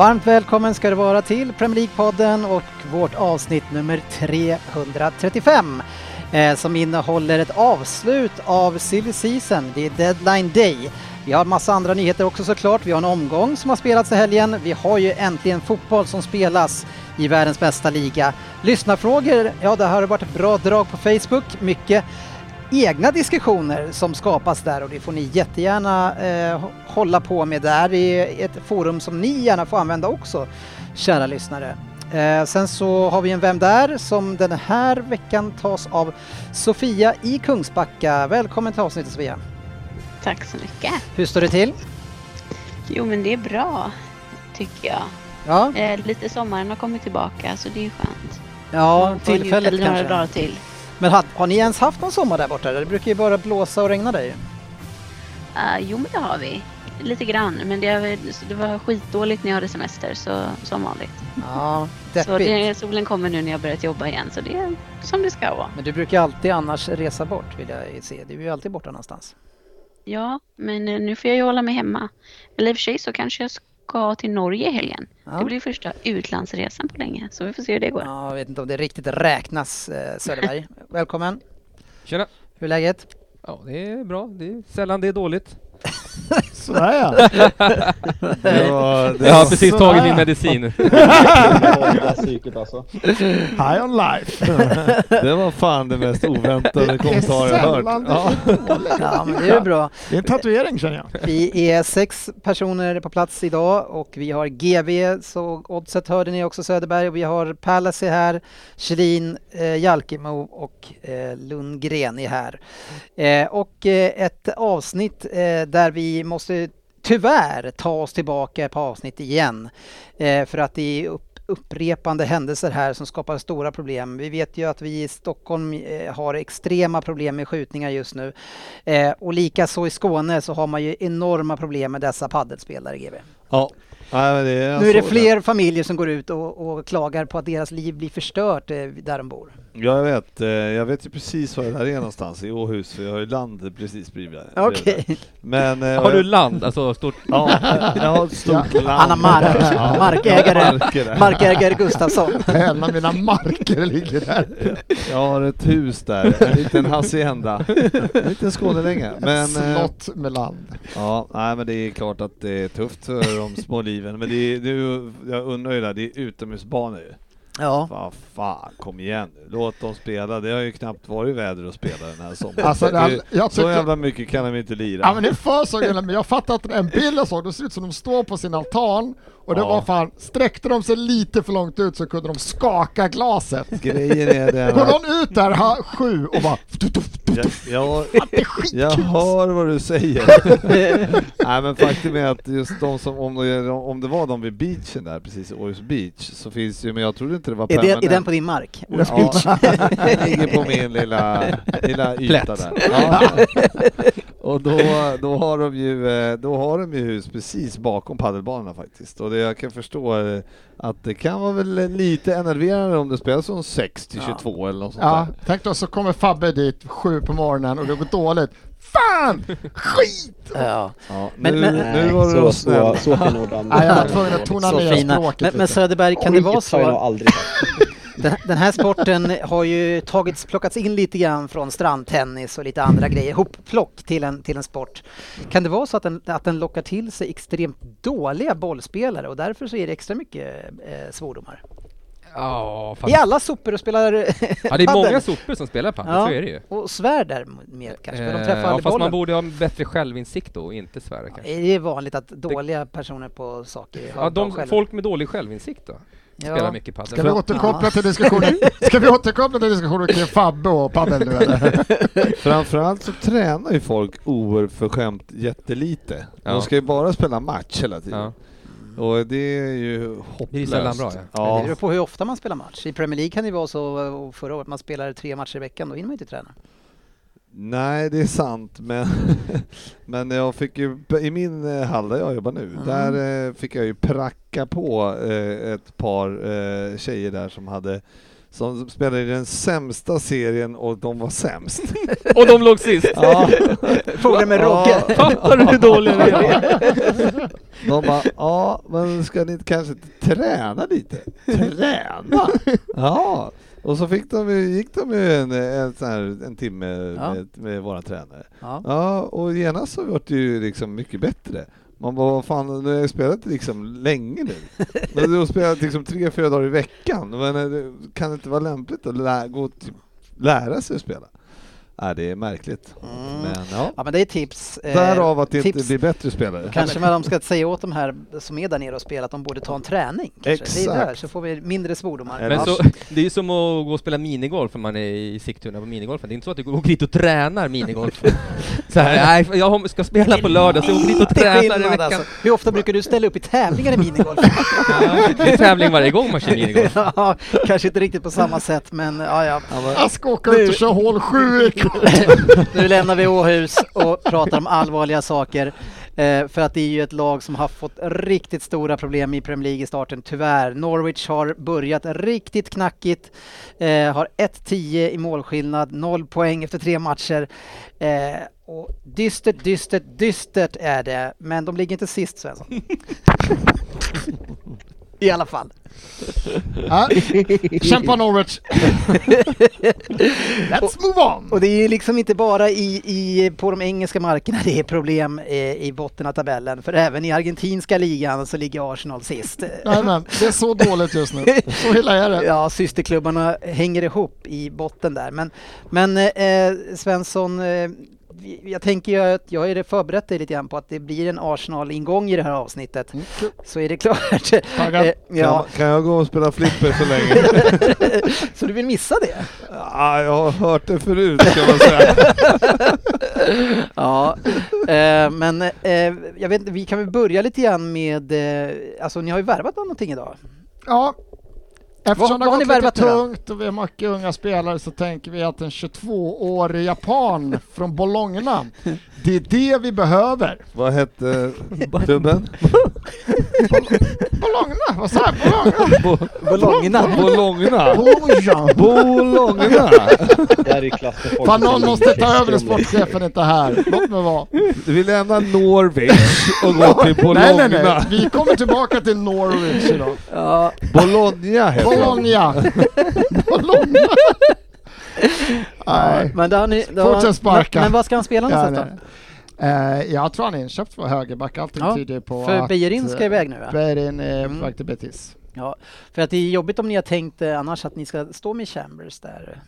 Varmt välkommen ska du vara till Premier League-podden och vårt avsnitt nummer 335 eh, som innehåller ett avslut av Silly Season. Det är deadline day. Vi har massa andra nyheter också såklart. Vi har en omgång som har spelats i helgen. Vi har ju äntligen fotboll som spelas i världens bästa liga. Lyssnarfrågor, ja det har varit bra drag på Facebook. Mycket egna diskussioner som skapas där och det får ni jättegärna eh, hålla på med där. Det är ett forum som ni gärna får använda också, kära lyssnare. Eh, sen så har vi en Vem där? som den här veckan tas av Sofia i Kungsbacka. Välkommen till avsnittet Sofia. Tack så mycket. Hur står det till? Jo men det är bra, tycker jag. Ja, Eh, lite sommaren har kommit tillbaka så det är skönt. ja tillfället njuta några dagar kanske. till. Men har, har ni ens haft någon sommar där borta? Det brukar ju bara blåsa och regna där ju. Uh, jo men det har vi. Lite grann, men det, det var skitdåligt när jag hade semester så, som vanligt. Ja, Så deppigt. det, solen kommer nu när jag börjat jobba igen så det är som det ska vara. Men du brukar alltid annars resa bort vill jag se. Du är ju alltid borta någonstans. Ja, men eh, nu får jag ju hålla mig hemma. Eller i och för sig så kanske jag ska till Norge i helgen. Ja. Det blir första utlandsresan på länge så vi får se hur det går. Ja, jag vet inte om det riktigt räknas, eh, Söderberg. Välkommen. Tjena! Hur är läget? Ja, det är bra. Det är sällan det är dåligt. Sådär ja. Det var, det Jag har precis sådär. tagit min medicin. psyket alltså. High on life. Det var fan det mest oväntade kommentar jag hört. Ja. men det är bra. Det är en tatuering känner jag. Vi är sex personer på plats idag och vi har GV, så oddset hörde ni också Söderberg, och vi har Palace är här, Kjellin, eh, Jalkemo och eh, Lundgren är här. Eh, och eh, ett avsnitt eh, där vi måste tyvärr ta oss tillbaka på avsnitt igen. Eh, för att det är upp, upprepande händelser här som skapar stora problem. Vi vet ju att vi i Stockholm eh, har extrema problem med skjutningar just nu. Eh, och likaså i Skåne så har man ju enorma problem med dessa paddelspelare, GB. Ja. Nej, men det är, Nu är det fler familjer som går ut och, och klagar på att deras liv blir förstört eh, där de bor. Ja, jag vet. eh, Jag vet ju precis var det där är någonstans, i Åhus, för jag har ju land precis bredvid. Okej, Men... eh, Har du land? Alltså stort... Ja, jag har ett stort land. han har mark. Ja, Markägare. marker markägare Gustafsson. Alla mina marker ligger där. Jag har ett hus där, en liten hacienda. En liten Skånelänga. Men, Ett slott med land. Ja, nej men det är klart att det är tufft för de små liven. Men det är, det är, jag undrar ju där, det är utomhusbanor ju. Ja, Vad fan, kom igen nu. Låt dem spela. Det har ju knappt varit väder att spela den här sommaren. Alltså, Det är ju- jag Så tycker- jävla mycket kan de inte lira. Ja men det är för så jävla- men jag fattar att en bild jag såg, det ser ut som de står på sin altan och det Ja. var fan, sträckte de sig lite för långt ut så kunde de skaka glaset. Grejen är den Går att någon ut där ha, sju och bara jag, jag, är jag hör vad du säger. Nej men faktum är att just de som, om det, om det var de vid beachen där, precis Åhus beach, så finns ju, men jag trodde inte det var är, permanent. det, är den på din mark? Ja, den ligger på min lilla, lilla yta Plätt. där. Ja. Och då, då, har de ju, eh, då har de ju hus precis bakom paddelbanorna faktiskt. Och det jag kan förstå eh, att det kan vara väl lite enerverande om det spelas från 6 till 22 eller något sånt Ja, där. tänk då så kommer Fabbe dit sju på morgonen och det går dåligt. Fan! Skit! Ja. Ja, Men- nu, men- nu var det så, då så, snäll. så fin jag var tvungen att tona Så ner språket Men, men. Söderberg, kan det vara så? aldrig. Den, den här sporten har ju tagits, plockats in lite grann från strandtennis och lite andra grejer, hopplock till en, till en sport. Kan det vara så att den, att den lockar till sig extremt dåliga bollspelare och därför så är det extra mycket eh, svordomar? Ja, fan. Är alla sopor och spelar ja, det är många sopor som spelar padel, Ja. så är det ju. Och svär därmed kanske, för de Eh, träffar ja, aldrig fast bollen. man borde ha en bättre självinsikt då och inte svära kanske. Är det vanligt att dåliga personer på saker har Ja, de, folk med dålig självinsikt då? Spelar mycket padel. Ska vi återkoppla till diskussionen, ska vi återkoppla till diskussionen kring Fabbe och padel nu eller? Framförallt så tränar ju folk oförskämt jättelite. Ja. De ska ju bara spela match hela tiden. Ja. Och det är ju hopplöst. Det är sällan bra, ja. Men Det Ja, beror på hur ofta man spelar match. I Premier League kan det vara så, förra året man spelade tre matcher i veckan, då hinner man inte träna. Nej det är sant men, men jag fick ju, i min eh, hall där jag jobbar nu, Mm. där eh, fick jag ju pracka på eh, ett par tjejer där som hade som spelade i den sämsta serien och de var sämst. Och de låg sist! Ja. Fråga med Rogge. Fattar du hur dåliga vi är? De bara, ja men ska ni inte kanske träna lite? Träna? Ja. Och så fick de, gick de ju en, en, här, en timme Ja. med, med våra tränare. Ja. Ja, och genast så vart det ju liksom mycket bättre. Man bara, vad fan, nu har jag spelat liksom länge nu. Du har spelat liksom tre, fyra dagar i veckan. Men eh, kan det inte vara lämpligt att lä- gå och typ, lära sig att spela? Nej, det är märkligt. Mm. Men ja, Ja men det är tips. Eh, därav att det inte tips. blir bättre spelare. Kanske man de ska säga åt de här som är där nere och spelar att de borde ta en träning. Kanske. Det är Exakt. där, så får vi mindre svordomar. Men Ja. så, det är ju som att gå och spela minigolf om man är i Sigtuna på minigolfen. Det är inte så att du går dit och tränar minigolf. så här, nej, jag ska spela på lördag så jag åker dit och tränar i veckan. alltså. Hur ofta brukar du ställa upp i tävlingar i minigolf? Ja, det är tävling varje gång man kör minigolf. ja, kanske inte riktigt på samma sätt men ja, ja. Jag ska åka ut och köra hål sju ikväll. Nu lämnar vi Åhus och pratar om allvarliga saker. Eh, för att det är ju ett lag som har fått riktigt stora problem i Premier League i starten, tyvärr. Norwich har börjat riktigt knackigt, eh, har 1-10 i målskillnad, noll poäng efter tre matcher. Eh, och dystert, dystert, dystert är det, men de ligger inte sist Svensson. I alla fall. Ja. Kämpa Norwich! Let's move on! Och det är ju liksom inte bara i, i, på de engelska markerna det är problem eh, i botten av tabellen, för även i argentinska ligan så ligger Arsenal sist. Nej, men, det är så dåligt just nu. Så illa är det. Ja, systerklubbarna hänger ihop i botten där. Men, men eh, Svensson, eh, jag tänker ju att jag är förberett dig lite grann på att det blir en Arsenal-ingång i det här avsnittet. Mm. Så är det klart. Eh, ja, Kan, kan jag gå och spela flipper så länge? så du vill missa det? Ja, jag har hört det förut kan man säga. Ja, eh, men eh, jag vet vi kan väl börja lite grann med, eh, alltså ni har ju värvat någonting idag. Ja, eftersom Vad- vad har det har gått lite tungt och vi har mycket unga spelare så tänker vi att en 22-årig japan från Bologna, det är det vi behöver. Vad hette klubben? Bologna, vad sa jag? Bologna? Bologna. Bologna. Bologna. Bologna. Fan någon måste ta över när sportchefen inte är här. Låt mig vara. Vi lämnar Norwich och går till Nej, nej, nej. Bologna. Vi kommer tillbaka till Norwich idag. Ja, Bologna heter. Bologna. Bologna. Nej. men, ni, då, Fortsätt sparka. Men, men vad ska han spela Ja, någonstans nej. då? Eh, jag tror han är inköpt för högerback. Allting Ja, tyder på för att... Beijerin ska eh, iväg nu, va? Beijerin är Mm. på väg till Betis. Ja, för att det är jobbigt om ni har tänkt eh, annars att ni ska stå med Chambers där.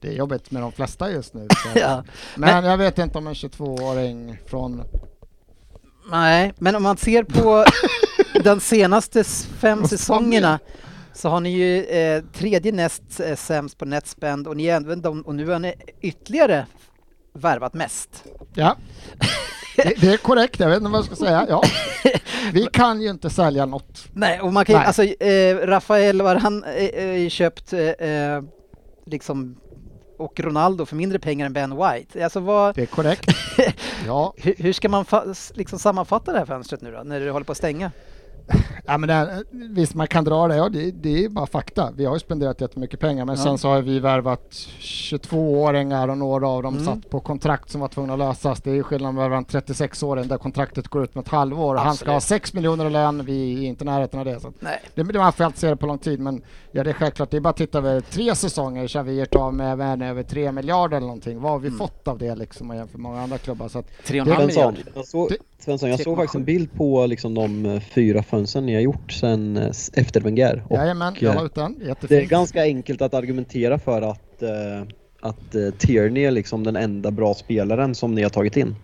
Det är jobbigt med de flesta just nu. Ja, Men jag vet inte om en 22-åring från... nej, men om man ser på de senaste fem säsongerna så har ni ju eh, tredje näst eh, sämst på netspend och, ni är även de, och nu har ni ytterligare värvat mest. Ja. Det, det är korrekt, jag vet inte vad jag ska säga. Ja. Vi kan ju inte sälja något. Nej, och man kan ju, alltså eh, Rafael var han eh, eh, köpt eh, eh, liksom och Ronaldo för mindre pengar än Ben White. Alltså vad, Det är korrekt. Ja, hur, hur ska man liksom sammanfatta det här fönstret nu då, när det håller på att stänga? Ja men det, är- visst man kan dra det, ja, det, det är bara fakta. Vi har ju spenderat jättemycket pengar men Ja. sen så har vi värvat 22-åringar och några av dem Mm. satt på kontrakt som var tvungna att lösas. Det är ju skillnad med att värva en 36-åring där kontraktet går ut med ett halvår. Han ska ha Absolut. 6 miljoner i lön, vi är inte i närheten av det. Så Nej. det, det man får alltid se det på lång tid men ja det är självklart, det är bara att titta över tre säsonger så har vi gjort av med värden över 3 miljarder eller någonting. Vad har vi Mm. fått av det liksom och jämfört med många andra klubbar? Så att, Tre och en halv Svensson, miljard. jag såg, Det- Svensson, jag såg 3,7. faktiskt en bild på liksom de eh, fyra fönstren ni har gjort sen eh, efter Wenger. Och jajamän, jag la eh, ut den. det är Jättefint. ganska enkelt att argumentera för att, eh, att eh, Tierney är liksom den enda bra spelaren som ni har tagit in.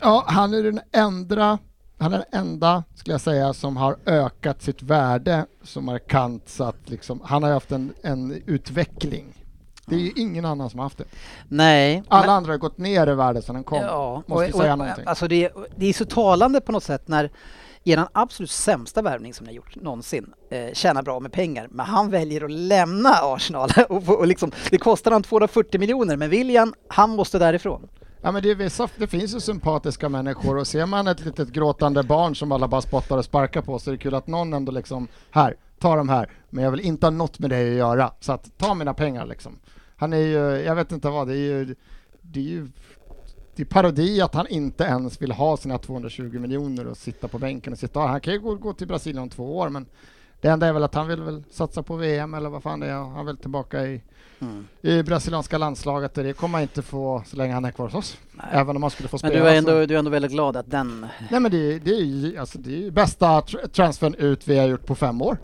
Ja, han är den enda han är den enda, skulle jag säga, som har ökat sitt värde så markant så att liksom, han har haft en, en utveckling. Det är ju ingen annan som har haft det. Nej. Alla men- andra har gått ner i värde sedan den kom. Ja, Måste och, säga och, någonting. Alltså det, det är så talande på något sätt när er absolut sämsta värvning som ni har gjort någonsin eh, tjänar bra med pengar, men han väljer att lämna Arsenal. och, och liksom, det kostar han 240 miljoner, men William, han måste därifrån. Ja, men det, är vissa, det finns ju sympatiska människor och ser man ett litet gråtande barn som alla bara spottar och sparkar på så är det kul att någon ändå liksom, här, ta de här, men jag vill inte ha något med dig att göra, så att ta mina pengar liksom. Han är ju, jag vet inte vad, det är ju, det är ju det är parodi att han inte ens vill ha sina 220 miljoner och sitta på bänken och sitta Han kan ju gå, gå till Brasilien om två år men det enda är väl att han vill väl satsa på VM eller vad fan det är. Han vill tillbaka i, Mm. i brasilianska landslaget och det kommer han inte få så länge han är kvar hos oss. Nej. Även om han skulle få Men spela. du är, så- ändå, du är ändå väldigt glad att den... Nej men det, det är ju alltså, det är ju bästa tr- transfern ut vi har gjort på fem år.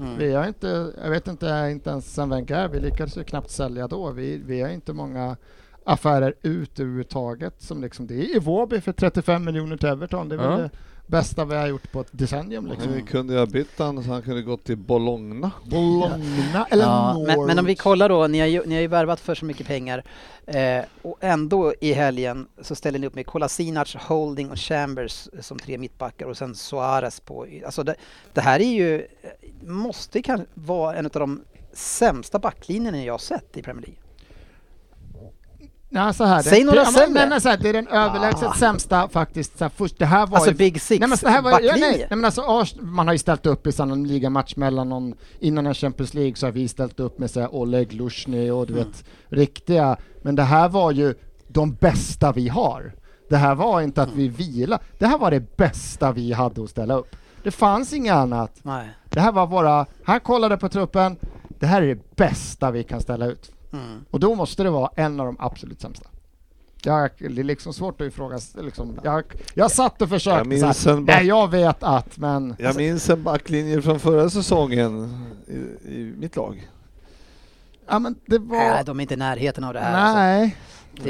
Mm. Vi har inte, jag vet inte, inte ens sen Wenger, vi lyckades ju knappt sälja då. Vi, vi har inte många affärer ut överhuvudtaget som liksom, det är Iwobi för 35 miljoner till Everton. Det är väl Ja. det bästa vi har gjort på ett decennium liksom. Vi kunde ju ha bytt han så han kunde gått till Bologna. Bologna eller Ja, Norwich. men, men om vi kollar då, ni har ju, ni har ju värvat för så mycket pengar eh, och ändå i helgen så ställer ni upp med Kolasinac, Holding och Chambers som tre mittbackar och sen Suarez på... Alltså det, det här är ju, eh, måste kanske vara en av de sämsta backlinjerna jag har sett i Premier League. Nej, så här, Säg det, några det, ja, sämre. men så här, det är den överlägset Ah. sämsta faktiskt. Så här, först, det här var Alltså ju, Big Six Nej men, så här var, ja, nej, nej, men alltså, Ars, man har ju ställt upp i sån ligamatch mellan någon, innan en Champions League så har vi ställt upp med så här, Oleg Lushny och du Mm. vet riktiga, men det här var ju de bästa vi har. Det här var inte att vi vila, det här var det bästa vi hade att ställa upp. Det fanns inget annat. Nej. Det här var våra, han kollade på truppen, det här är det bästa vi kan ställa ut. Mm. Och då måste det vara en av de absolut sämsta. Jag, det är liksom svårt att ifrågasätta. Liksom, jag, jag satt och Jag försökte minns så här, en back- Nej, jag vet att, men... Jag minns en backlinje från förra säsongen i, i mitt lag. Ja, men det var... Nej, de är inte i närheten av det här. alltså. nej,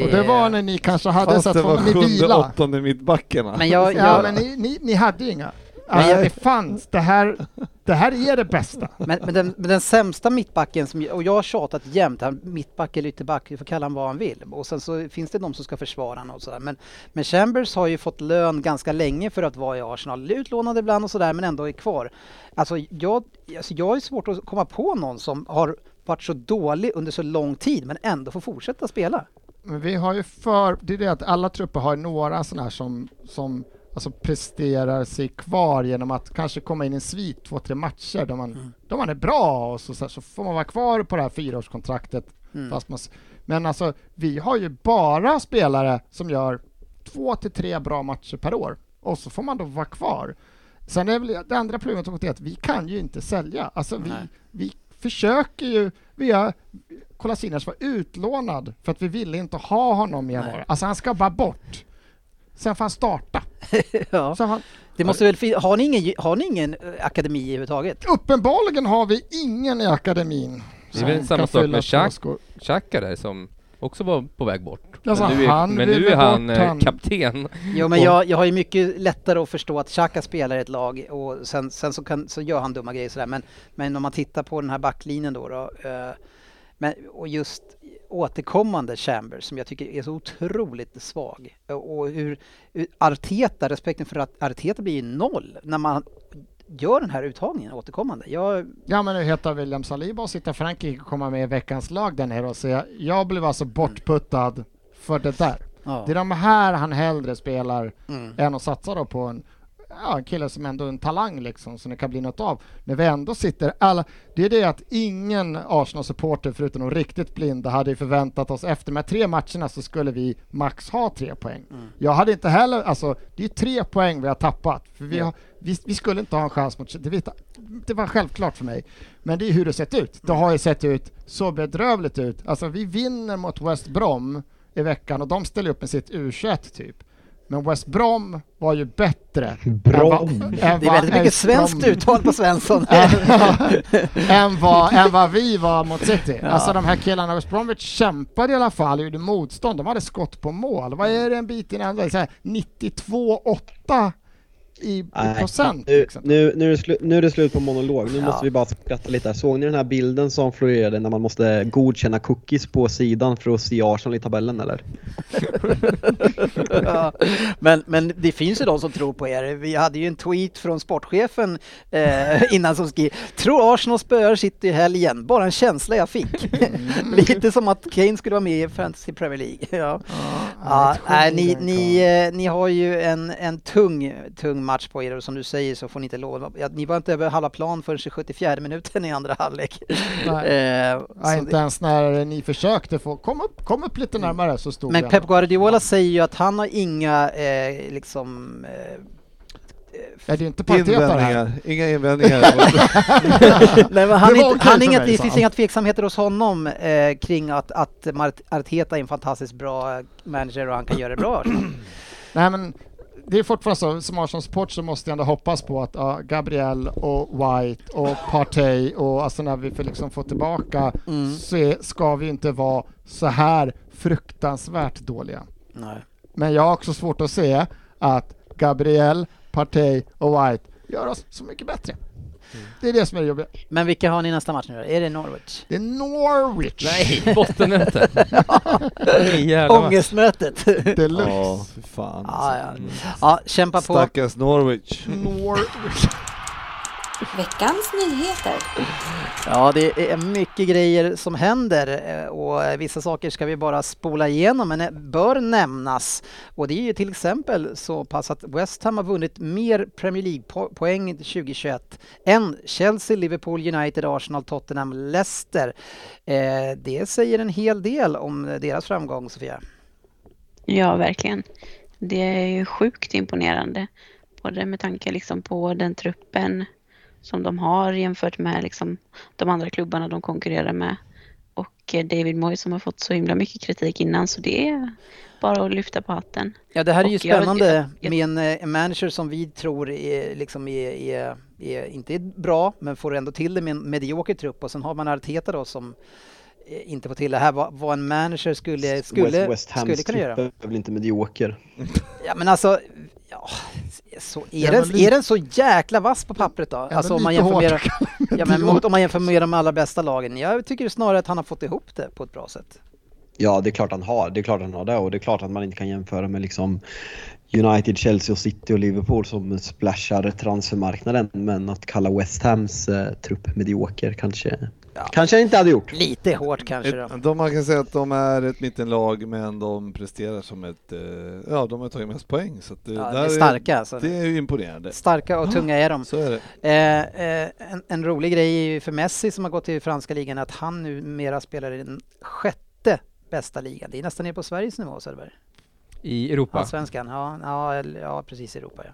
och det var när ni kanske hade Fast så att det var ni sjunde, åttonde mittbackarna. Men jag, Ja, jag, men ni, ni, ni hade ju inga. Jag- det fanns. Det här, det här är det bästa. Men, men, den, men den sämsta mittbacken, som, och jag har tjatat jämt, han, mittback eller ytterback, du får kalla honom vad han vill. Och sen så finns det de som ska försvara honom och sådär. Men, men Chambers har ju fått lön ganska länge för att vara i Arsenal. Utlånad ibland och sådär, men ändå är kvar. Alltså jag, alltså jag är svårt att komma på någon som har varit så dålig under så lång tid, men ändå får fortsätta spela. Men vi har ju för, det är det att alla trupper har några sådana här som, som alltså presterar sig kvar genom att kanske komma in i en svit två, tre matcher där man, Mm. där man är bra och så, så, här, så får man vara kvar på det här fyraårskontraktet. Mm. Fast man, men alltså, vi har ju bara spelare som gör två till tre bra matcher per år och så får man då vara kvar. Sen är väl det andra problemet också är att vi kan ju inte sälja. Alltså vi, Nej. vi försöker ju, vi har Kolasinac var utlånad för att vi ville inte ha honom i januari. Alltså han ska bara bort. Sen får han starta. ja. Sen Det måste väl, fin- har, ni ingen, har ni ingen eh, akademi överhuvudtaget? uppenbarligen har vi ingen i akademin. Det är väl samma sak med Xhaka. där som också var på väg bort. Alltså, men nu är, han men nu är han, eh, han. kapten. Jo men jag, jag har ju mycket lättare att förstå att Xhaka spelar i ett lag och sen, sen så, kan, så gör han dumma grejer sådär. Men, men om man tittar på den här backlinjen då, då eh, men, och just återkommande Chambers som jag tycker är så otroligt svag. Och, hur, hur Arteta, respekten för att Arteta blir ju noll när man gör den här uttagningen återkommande. Jag, Ja men nu heter William Saliba och sitter Frankrike och komma med i veckans lag där nere och säga jag blev alltså bortputtad för det där. ja. Det är de här han hellre spelar Mm. än att satsa då på en, ja, en kille som ändå är en talang liksom, så det kan bli något av. När vi ändå sitter alla, det är det att ingen Arsenal-supporter förutom de riktigt blinda hade förväntat oss efter de här tre matcherna så skulle vi max ha tre poäng. Mm. Jag hade inte heller, alltså det är tre poäng vi har tappat. För vi, har, vi, vi skulle inte ha en chans mot det, vet- det var självklart för mig. Men det är hur det sett ut. Det har ju sett ut så bedrövligt ut. Alltså vi vinner mot West Brom i veckan och de ställer upp med sitt U21 typ. Men West Brom var ju bättre. Brom. än vad- än Det är väldigt mycket svenskt uttal på Svensson. än, vad, än vad vi var mot City. Ja. Alltså de här killarna, West Bromwich kämpade i alla fall, gjorde motstånd. De hade skott på mål. Vad är det en bit innan? Så här 92-8 i, Nej, procent. nu, Liksom. nu, nu, är det slu, nu är det slut på monolog. Nu Ja. måste vi bara skratta lite. här. Såg ni den här bilden som florerade när man måste godkänna cookies på sidan för att se Arsenal i tabellen eller? Ja, men, men det finns ju de som tror på er. Vi hade ju en tweet från sportchefen eh, innan som skrev Tror Arsenal spöar City i helgen? Bara en känsla jag fick. Lite som att Kane skulle vara med i Fantasy Premier League. Ja. Ja, nej, ni, ni, eh, ni har ju en, en tung, tung match på er och som du säger så får ni inte lov. Ja, ni var inte över halva plan förrän i 74 minuten i andra halvlek. Nej. Eh, Ja, inte det- ens när ni försökte få, kom upp, kom upp lite närmare så stod Men. Pep Guardiola säger ju att han har inga eh, liksom eh, Är det inte Parteta det här? Invändningar, inga invändningar. Nej, men han, Det inte, han inget, mig, det finns inga tveksamheter hos honom eh, kring att, att Mart- Arteta är en fantastiskt bra manager och han kan göra det bra. Nej men det är fortfarande så, som Arsenal-support så måste jag ändå hoppas på att ja, Gabriel och White och Partey och alltså när vi får liksom få tillbaka Mm. så är, ska vi inte vara så här fruktansvärt dåliga. Nej. Men jag har också svårt att se att Gabriel, Partey och White gör oss så mycket bättre. Det är det som är det jobbiga. Men vilka har ni nästa match nu då? Är det Norwich? Det är Norwich! Nej, bottenmöte. Ångestmötet! Deluxe. Ja, för fan. Ja, ja. Mm. ja, kämpa på. Stackars Norwich. Norwich. Veckans nyheter. Ja, det är mycket grejer som händer eh, och vissa saker ska vi bara spola igenom men eh, bör nämnas. Och det är ju till exempel så pass att West Ham har vunnit mer Premier League-poäng 2021 än Chelsea, Liverpool, United, Arsenal, Tottenham, Leicester. Eh, Det säger en hel del om deras framgång, Sofia. Ja, verkligen. Det är ju sjukt imponerande. Både med tanke liksom på den truppen som de har jämfört med liksom de andra klubbarna de konkurrerar med. Och eh, David Moyes som har fått så himla mycket kritik innan så det är bara att lyfta på hatten. Ja, det här är ju Och jag- spännande jag- med en, eh, en manager som vi tror är, liksom är, är, är, inte är bra, men får ändå till det med en medioker trupp. Och sen har man Arteta då som eh, inte får till det här, vad, vad en manager skulle, skulle, West, West skulle Hams kunna göra. trupp är väl inte medioker? Ja, men alltså, ja, så är, den, är den så jäkla vass på pappret då? Alltså om man jämför med, ja, men mot, om man jämför med de allra bästa lagen. Jag tycker snarare att han har fått ihop det på ett bra sätt. Ja, det är klart han har. Det är klart han har det och det är klart att man inte kan jämföra med liksom United, Chelsea och City och Liverpool som splashar transfermarknaden. Men att kalla West Hams eh, trupp medioker kanske, Ja. kanske jag inte hade gjort. Lite hårt kanske då. Ett, de, man kan säga att de är ett mittenlag men de presterar som ett, eh, ja de har tagit mest poäng så att det, Ja, där det är starka alltså. det är ju imponerande. Starka och tunga är de. Så är det. Eh, eh, en, en rolig grej är ju för Messi som har gått till franska ligan att han numera spelar i den sjätte bästa ligan. Det är nästan ner på Sveriges nivå Söderberg. I Europa. Allsvenskan, ja, ja, ja precis i Europa. Ja.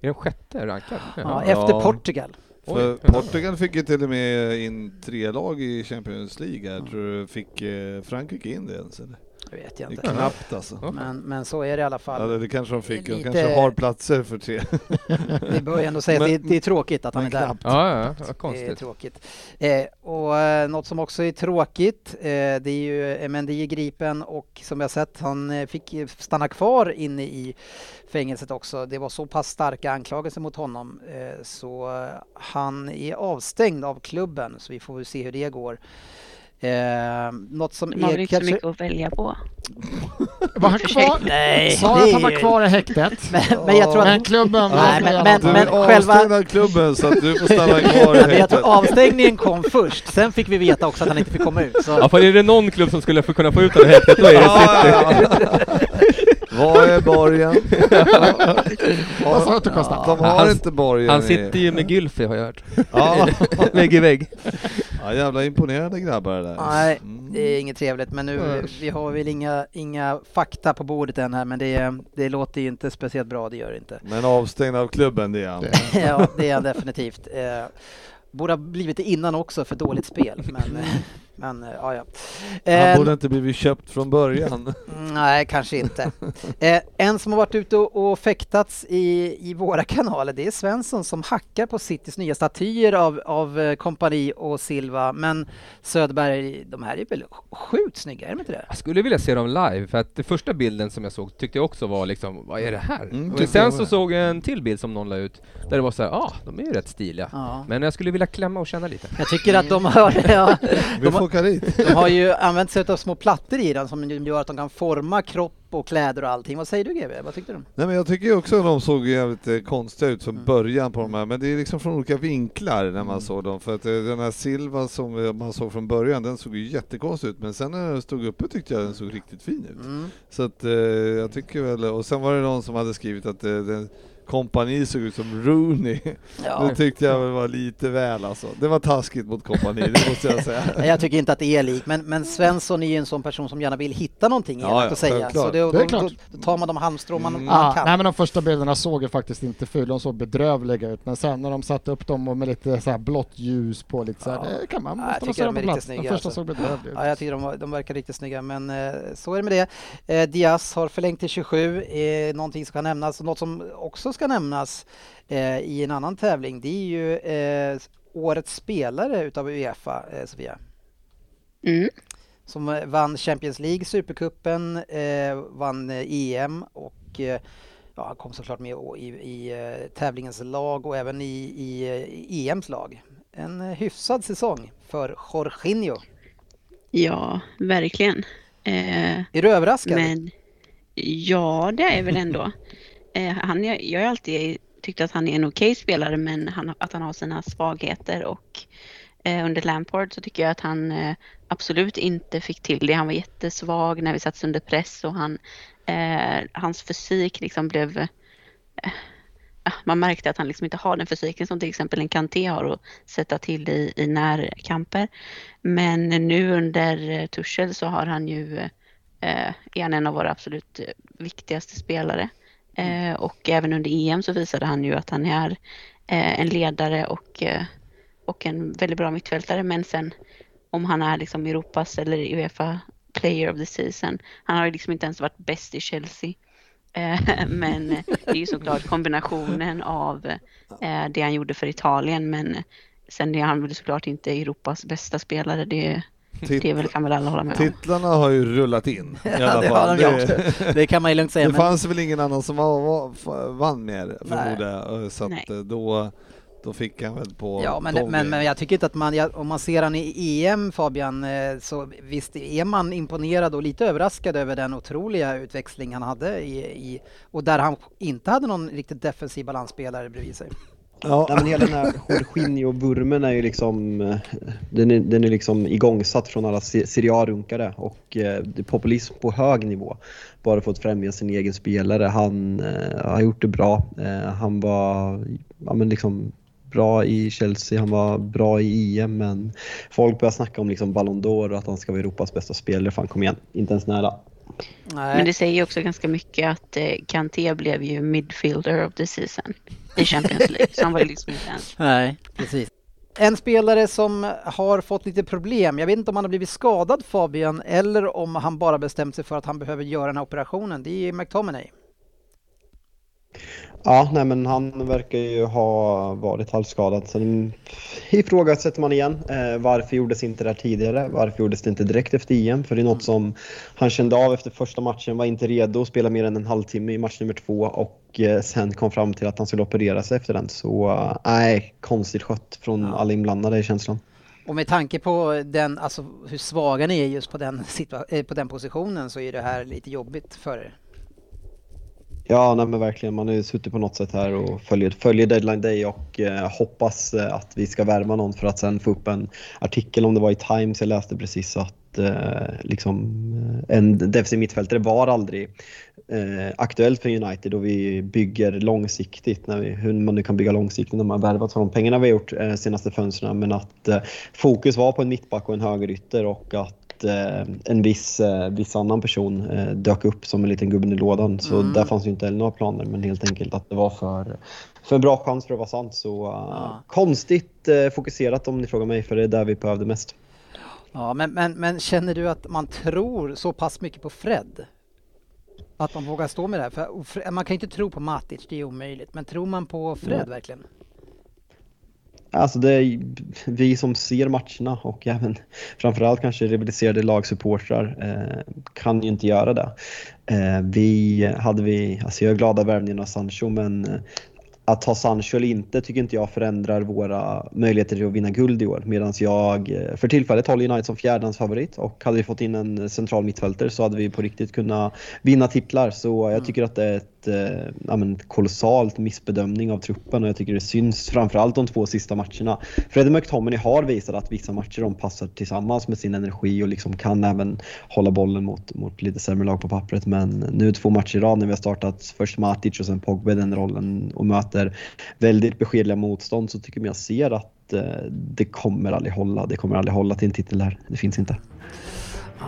Är den sjätte rankad? Ja, efter Ja. Portugal. För Oj. Portugal fick ju till och med in tre lag i Champions League här. Tror du fick eh, Frankrike in det ens eller? Det vet jag Det är inte. knappt alltså. Ja. Men, men så är det i alla Ja, fall. det, det kanske de fick. De Lite- kanske har platser för tre. Vi bör ju ändå säga att det, det är tråkigt att han är Men där. knappt. Ja, ja, ja, Det är konstigt. tråkigt. Eh, och eh, något som också är tråkigt, eh, det är ju Mendy är gripen och som jag sett, han eh, fick stanna kvar inne i fängelset också. Det var så pass starka anklagelser mot honom eh, så han är avstängd av klubben så vi får väl se hur det går. Eh, något som De har väl inte så kanske... mycket att välja på. Var han kvar? Nej, Sa att han var kvar i häktet? Men, men jag tror Men att... klubben Nej, men- men- Du är men själva- klubben så att du får stanna kvar i men jag tror häktet. avstängningen kom först, sen fick vi veta också att han inte fick komma ut. Så... Ja, för är det någon klubb som skulle få kunna få ut honom i häktet, då är det City. Vad är borgen? Vad sa du Costa? De har Han- inte borgen. Han i- sitter ju med Gylfi har jag hört. Ja. Vägg i vägg. ja, jävla imponerande grabbar det där. Nej, Mm. det är inget trevligt. Men nu, vi har väl inga, inga fakta på bordet än här, men det, det låter ju inte speciellt bra, det gör det inte. Men avstängd av klubben det är han. ja, det är han definitivt. Eh, borde ha blivit det innan också för dåligt spel, men Men eh, ja, ja. Han borde inte blivit köpt från början. Nej, kanske inte. Eh, en som har varit ute och, och fäktats i, i våra kanaler, det är Svensson som hackar på Citys nya statyer av, av eh, Kompani och Silva. Men Söderberg, de här är väl sjukt snygga, är de inte det? Jag skulle vilja se dem live, för att den första bilden som jag såg tyckte jag också var liksom, vad är det här? Mm, Men sen så såg jag en till bild som någon la ut, där det var så här, ja, ah, de är ju rätt stiliga. Ja. Men jag skulle vilja klämma och känna lite. Jag tycker att de har, ja, de, har, åka dit. de har ju använt sig av små plattor i den som gör att de kan forma kropp och kläder och allting. Vad säger du GB? Vad tyckte du? Nej men jag tycker också att de såg jävligt eh, konstiga ut från Mm. början på de här, men det är liksom från olika vinklar när man Mm. såg dem. För att eh, den här Silva som eh, man såg från början, den såg ju jättekonstig ut, men sen när den stod uppe tyckte jag den såg riktigt fin ut. Mm. Så att jag tycker väl, och sen var det någon som hade skrivit att den kompani såg ut som Rooney. Ja. Det tyckte jag väl var lite väl alltså. Det var taskigt mot kompani, det måste jag säga. Jag tycker inte att det är lik, men, men Svensson är ju en sån person som gärna vill hitta någonting Ja, ja, att säga. Så det, då, Det är då, klart. då tar man de halmstrån man, Mm. man Ja, kan. nej men de första bilderna såg ju faktiskt inte fula, de såg bedrövliga ut. Men sen när de satte upp dem och med lite så här blått ljus på lite så här, Ja. det kan man, Ja, jag tycker de är riktigt De snygga, första alltså. såg bedrövliga ut. Ja, jag tycker de, de verkar riktigt snygga, men eh, så är det med det. Eh, Diaz har förlängt till 27, eh, någonting som ska nämnas. Något som också ska nämnas eh, i en annan tävling, det är ju eh, årets spelare utav Uefa, eh, Sofia. Mm. Som eh, vann Champions League, Supercupen, eh, vann eh, EM och ja, han kom såklart med i, i tävlingens lag och även i, i, EMs lag. En hyfsad säsong för Jorginho. Ja, verkligen. Är du överraskad? men ja, det är jag väl ändå. Eh, han, jag har alltid tyckt att han är en okej spelare, men han, att han har sina svagheter och eh, under Lampard så tycker jag att han eh, absolut inte fick till det. Han var jättesvag när vi satt under press och han, eh, hans fysik liksom blev eh, ah, man märkte att han liksom inte har den fysiken som till exempel en Kanté har att sätta till i, i närkamper. Men nu under eh, Tuchel så har han ju, eh, eh, är han en av våra absolut eh, viktigaste spelare. Mm. Eh, och även under EM så visade han ju att han är eh, en ledare och, eh, och en väldigt bra mittfältare. Men sen om han är liksom Europas eller Uefa Player of the Season. Han har ju liksom inte ens varit bäst i Chelsea. Eh, men det är ju såklart kombinationen av eh, det han gjorde för Italien men sen är han väl såklart inte Europas bästa spelare. Det, det är väl, kan väl alla hålla med om. Titlarna har ju rullat in i alla Ja, det fall. de. Det kan man ju lugnt säga. Det Men, fanns väl ingen annan som var, var, vann mer förmodar jag, så att Nej. eh, då, då fick han väl på ja, men, Tommy. men, men jag tycker inte att man, jag, om man ser han i EM Fabian, eh, så visst är man imponerad och lite överraskad över den otroliga utväxling han hade i, i och där han inte hade någon riktigt defensiv balansspelare bredvid sig ja, Nej, men hela den här Jorginho-vurmen är ju liksom, eh, den är, den är liksom igångsatt från alla Serie A-runkare och eh, det är populism på hög nivå. Bara för att främja sin egen spelare. Han eh, har gjort det bra. Eh, han var ja, men liksom bra i Chelsea, han var bra i EM men folk börjar snacka om liksom Ballon d'Or och att han ska vara Europas bästa spelare. Fan kom igen, inte ens nära. Nej. Men det säger också ganska mycket att eh, Kanté blev ju midfielder of the season i Champions League. Så han var ju liksom inte ens... Nej, precis. En spelare som har fått lite problem, jag vet inte om han har blivit skadad Fabian eller om han bara bestämt sig för att han behöver göra den här operationen, det är McTominay. Ja, nej men han verkar ju ha varit halvskadad. Sen ifrågasätter man igen. Eh, varför gjordes inte det här tidigare? Varför gjordes det inte direkt efter EM? För det är något som han kände av efter första matchen, var inte redo att spela mer än en halvtimme i match nummer två och eh, sen kom fram till att han skulle operera sig efter den. Så eh, nej, konstigt skött från alla inblandade i känslan. Och med tanke på den, alltså hur svaga ni är just på den, eh, på den positionen så är det här lite jobbigt för er. Ja, nej men verkligen. Man har ju suttit på något sätt här och följer, följer deadline day och eh, hoppas eh, att vi ska värva någon för att sen få upp en artikel om det var i Times jag läste precis att eh, liksom, eh, en defensiv mittfältare var aldrig eh, aktuellt för United och vi bygger långsiktigt, när vi, hur man nu kan bygga långsiktigt när man har värvat för de pengarna vi har gjort eh, senaste fönstren. Men att eh, fokus var på en mittback och en högerytter och att eh, en viss, eh, viss annan person eh, dök upp som en liten gubben i lådan. Så Mm. där fanns ju inte heller några planer men helt enkelt att det var för, för en bra chans för att vara sant. Så Ja. konstigt fokuserat om ni frågar mig för det är där vi behövde mest. Ja, men, men, men känner du att man tror så pass mycket på Fred? Att man vågar stå med det här? För man kan ju inte tro på Matic, det är omöjligt. Men tror man på Fred verkligen? Alltså det är vi som ser matcherna och även framförallt kanske rivaliserade lagsupportrar eh, kan ju inte göra det. Eh, vi hade vi, alltså jag är glad av värvningen av Sancho men eh, att ha Sancho eller inte tycker inte jag förändrar våra möjligheter till att vinna guld i år. Medan jag eh, för tillfället håller United som fjärdehandsfavorit och hade vi fått in en central mittfältare så hade vi på riktigt kunnat vinna titlar. Så jag tycker att det är ett ja, men, kolossalt missbedömning av truppen och jag tycker det syns framförallt de två sista matcherna. Freddie McTominay har visat att vissa matcher de passar tillsammans med sin energi och liksom kan även hålla bollen mot, mot lite sämre lag på pappret. Men nu två matcher i rad när vi har startat först Matic och sen Pogba i den rollen och möter väldigt beskedliga motstånd så tycker jag ser att eh, det kommer aldrig hålla. Det kommer aldrig hålla till en titel där. Det finns inte.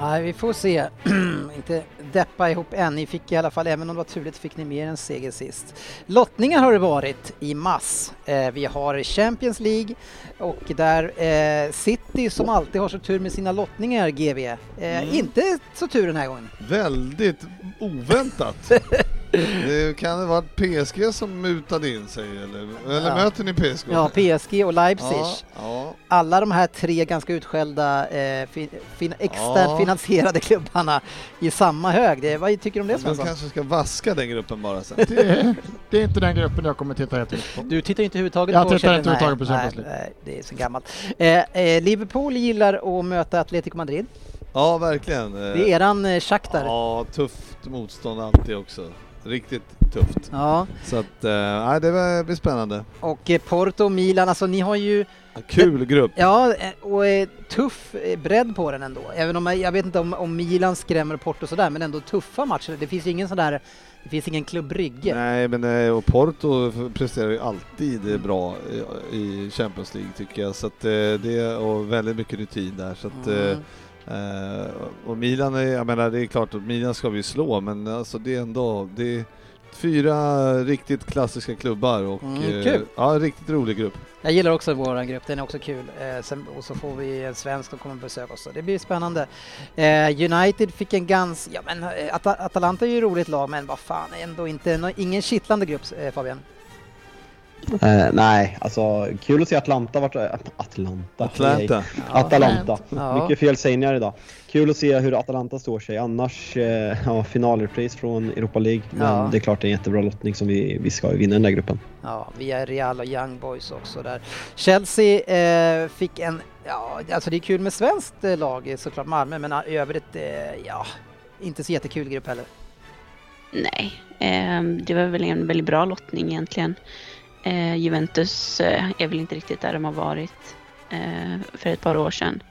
Nej, vi får se. inte deppa ihop än. Ni fick i alla fall, även om det var turligt, fick ni mer än seger sist. Lottningar har det varit i mass. Eh, vi har Champions League och där eh, City som alltid har så tur med sina lottningar, GV. Eh, Mm. Inte så tur den här gången. Väldigt oväntat. det kan det vara PSG som mutade in sig eller, eller Ja. möter ni PSG? Ja, PSG och Leipzig. Ja, ja. Alla de här tre ganska utskällda eh, fin, fin, externt Ja. finansierade klubbarna i samma hög. Det, vad tycker du om det De Svensson? kanske ska vaska den gruppen bara sen. Det är, det är inte den gruppen jag kommer titta jättemycket på. Du tittar inte överhuvudtaget Jag på tittar inte Champions- överhuvudtaget på nej, Champions League. det är så gammalt. Eh, eh, Liverpool gillar att möta Atletico Madrid. Ja, verkligen. Det är eran eh, Shakhtar. Ja, tufft motstånd alltid också. Riktigt tufft. Ja, Så att, eh, det var- blir spännande. och eh, Porto och Milan, alltså ni har ju Kul grupp. Ja, eh, och eh, tuff bredd på den ändå. Även om jag, vet inte om, om Milan skrämmer Porto sådär, men ändå tuffa matcher. Det finns ju ingen sån där, det finns ingen klubbrygge. Nej, men och Porto presterar ju alltid bra i, Champions League tycker jag. Så att det och väldigt mycket rutin där. Så att, Mm. Eh, och Milan, är, jag menar det är klart att Milan ska vi slå men alltså det är ändå, det är fyra riktigt klassiska klubbar och Mm, eh, kul. ja, riktigt rolig grupp. Jag gillar också vår grupp, den är också kul. Eh, sen, och så får vi en svensk som kommer besöka oss, så det blir spännande. United fick en ganska, ja men At Atalanta är ju ett roligt lag, men vad fan, ändå inte, nå- ingen kittlande grupp Fabian. Eh, nej, alltså kul att se Atlanta vart... Atlanta. Atlanta. Atalanta. Ja. Mycket felsägningar idag. Kul att se hur Atalanta står sig. Annars, eh, ja, finalrepris från Europa League. Men Ja. det är klart det är en jättebra lottning som vi, vi ska vinna den där gruppen. Ja, vi är Real och Young Boys också där. Chelsea eh, fick en, ja alltså det är kul med svenskt eh, lag eh, såklart Malmö, men i övrigt, eh, ja, inte så jättekul grupp heller. Nej, ehm, det var väl en väldigt bra lottning egentligen. Eh, Juventus eh, är väl inte riktigt där de har varit eh, för ett par år sedan.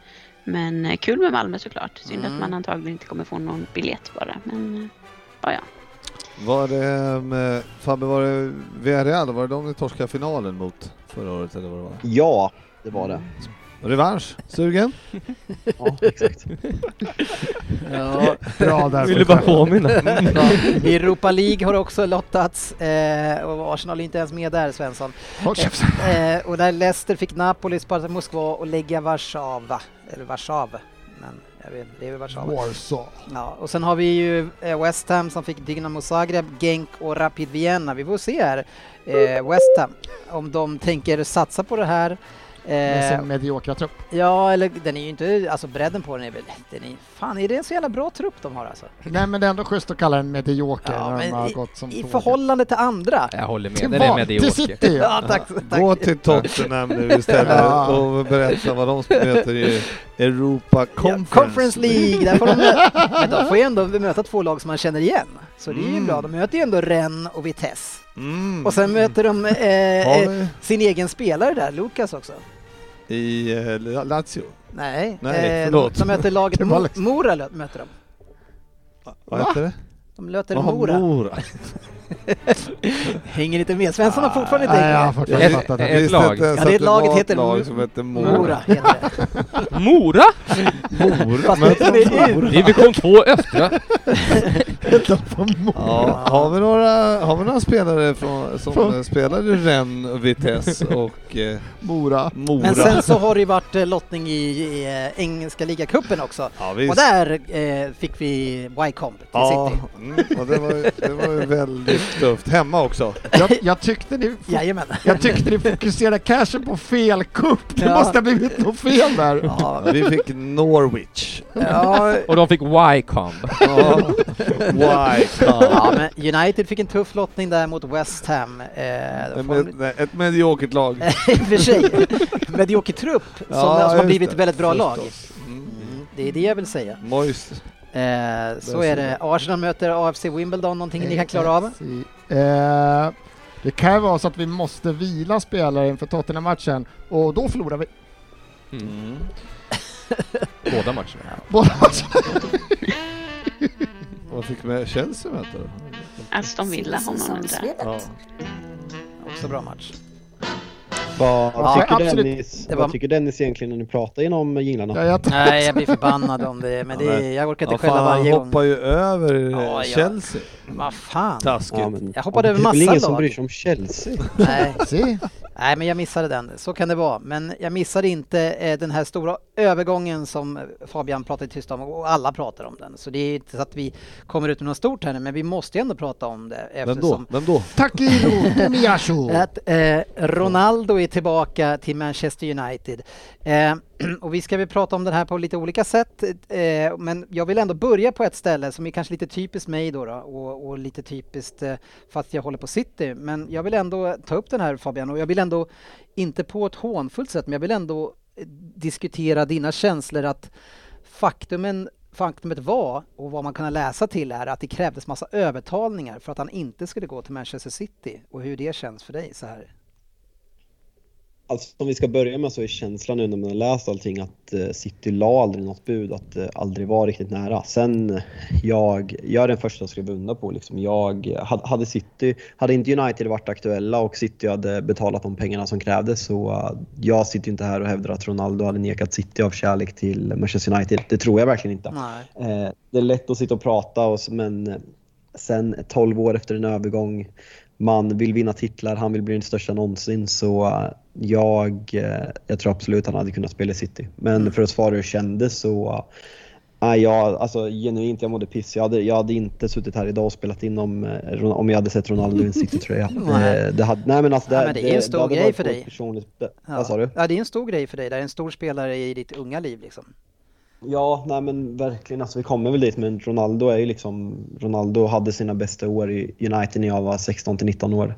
Men eh, kul med Malmö såklart. Synd Mm. att man antagligen inte kommer få någon biljett bara. Men eh, ja, ja. Var det, med, Fabbe, var det Villarreal, var det de ni torskade finalen mot förra året eller vad det var? Ja, det var det. Revansch, sugen? Ja, exakt. Ja, Bra där. Vill du bara påminna? ja. Europa League har också lottats eh, och Arsenal är inte ens med där Svensson. Käften. Eh, och där Leicester fick Napoli, Spartak Moskva och lägga Warszawa, eller Warszawa. Men jag vet, det är väl Warszawa. Warsaw. Ja, och sen har vi ju eh, West Ham som fick Dynamo Zagreb, Genk och Rapid Vienna. Vi får se här, eh, West Ham, om de tänker satsa på det här. Med Eh, sin mediokra trupp. ja, eller den är ju inte, alltså bredden på den är väl, den är, fan är det en så jävla bra trupp de har alltså? Nej men det är ändå schysst att kalla den medioker Ja, när de har men gått som i tåg. förhållande till andra. Jag håller Till med, den är vad? Till medioker. City! Ja, tack, tack. Gå till Tottenham nu istället och berätta vad de möter i Europa Ja, Conference, Conference League, där får de, mö- men de får ju ändå möta två lag som man känner igen. Så det är ju Mm. bra, de möter ju ändå Rennes och Vitesse. Mm. Och sen möter de eh, eh, sin egen spelare där, Lukas också. I eh, Lazio. Nej, Nej, eh, förlåt. de möter laget Mo- liksom- Mora möter de. Vad heter det? De möter Mora. Mora. Hänger inte med. Svensson har fortfarande inte hängt med. fortfarande Ett- fattat det. ett lag. Ja, det att laget var heter lag som heter Mora. Mora heter det. Mora? Mora. Fast det är de U. Division 2 Östra. Ja, har, vi några, har vi några spelare från, som Från- spelar i Rennes, Vitesse och eh, Mora. Mora? Men sen så har det ju varit eh, lottning i, i eh, engelska ligacupen också. ja, Och visst. där eh, fick vi Y-comp till Ja, City. mm, och det var, ju- det var ju väldigt tufft. Hemma också. Jag, jag, tyckte ni, Jajamän. jag tyckte ni fokuserade cashen på fel kupp. Det Ja. måste ha blivit något fel där. Ja, Vi fick Norwich. ja, Och de fick Y-com. Ja. Ja, men United fick en tuff lottning där mot West Ham. Eh, med, nej, ett mediokert lag. I och för sig. Medioker trupp som, som har blivit ett väldigt bra lag. Förstås. Mm. Mm, det är det jag vill säga. Moist. Eh, så är det. Arsenal möter AFC Wimbledon, någonting ni kan klara av? Eh, det kan vara så att vi måste vila spelare inför Tottenham-matchen och då förlorar vi Mm. Båda matcherna. båda matcherna. Vad fick med Chelsea möta då? Aston Villa har undrar. Säsongsspelet. Ja. Också bra match. Vad, Ja, tycker absolut. Dennis, Det var- vad tycker Dennis egentligen när ni pratar genom jinglarna? Ja, jag Nej, jag blir förbannad om det, men Ja, det, jag orkar Ja, inte skälla fan, han varje gång. hoppar ju över eh, Ja, ja. Chelsea. Vad fan. Taskigt. Ja, men- Jag hoppade Ja, över Det är väl massa ingen som lag. bryr sig om Chelsea? Nej, nej, men jag missade den. Så kan det vara. Men jag missade inte eh, den här stora övergången som Fabian pratade tyst om och alla pratar om den. Så det är inte så att vi kommer ut med något stort här nu, men vi måste ju ändå prata om det Vem då? eftersom Vem då? Takiro Miyasu. att eh, Ronaldo är tillbaka till Manchester United. Eh, och vi ska väl prata om det här på lite olika sätt, eh, men jag vill ändå börja på ett ställe som är kanske lite typiskt mig då, då och, och lite typiskt eh, fast jag håller på City. Men jag vill ändå ta upp den här Fabian och jag vill ändå, inte på ett hånfullt sätt, men jag vill ändå eh, diskutera dina känslor att faktumen Faktumet var, och vad man kan läsa till är att det krävdes massa övertalningar för att han inte skulle gå till Manchester City och hur det känns för dig så här. Alltså om vi ska börja med så är känslan nu när man har läst allting att eh, City la aldrig något bud, att det aldrig var riktigt nära. Sen, eh, jag, jag är den första att skriva under på liksom, jag, hade, City, hade inte United varit aktuella och City hade betalat de pengarna som krävdes så eh, jag sitter inte här och hävdar att Ronaldo hade nekat City av kärlek till Manchester United. Det tror jag verkligen inte. Nej. Eh, det är lätt att sitta och prata, och, men eh, sen 12 år efter en övergång, man vill vinna titlar, han vill bli den största någonsin, så eh, jag, eh, jag tror absolut han hade kunnat spela i City. Men Mm. för att svara hur det kändes så eh, Nej, jag, alltså genuint, jag mådde piss. Jag hade, jag hade inte suttit här idag och spelat in om, eh, om jag hade sett Ronaldo i en City-tröja. Nej. det, det hade, nej men alltså det, Ja, men det är en stor hade grej varit för dig. Personligt, det, Ja. Vad sa du? Ja, det är en stor grej för dig. Det är en stor spelare i ditt unga liv liksom. Ja, nej men verkligen. Alltså, vi kommer väl dit, men Ronaldo är ju liksom... Ronaldo hade sina bästa år i United när jag var 16 till 19 år.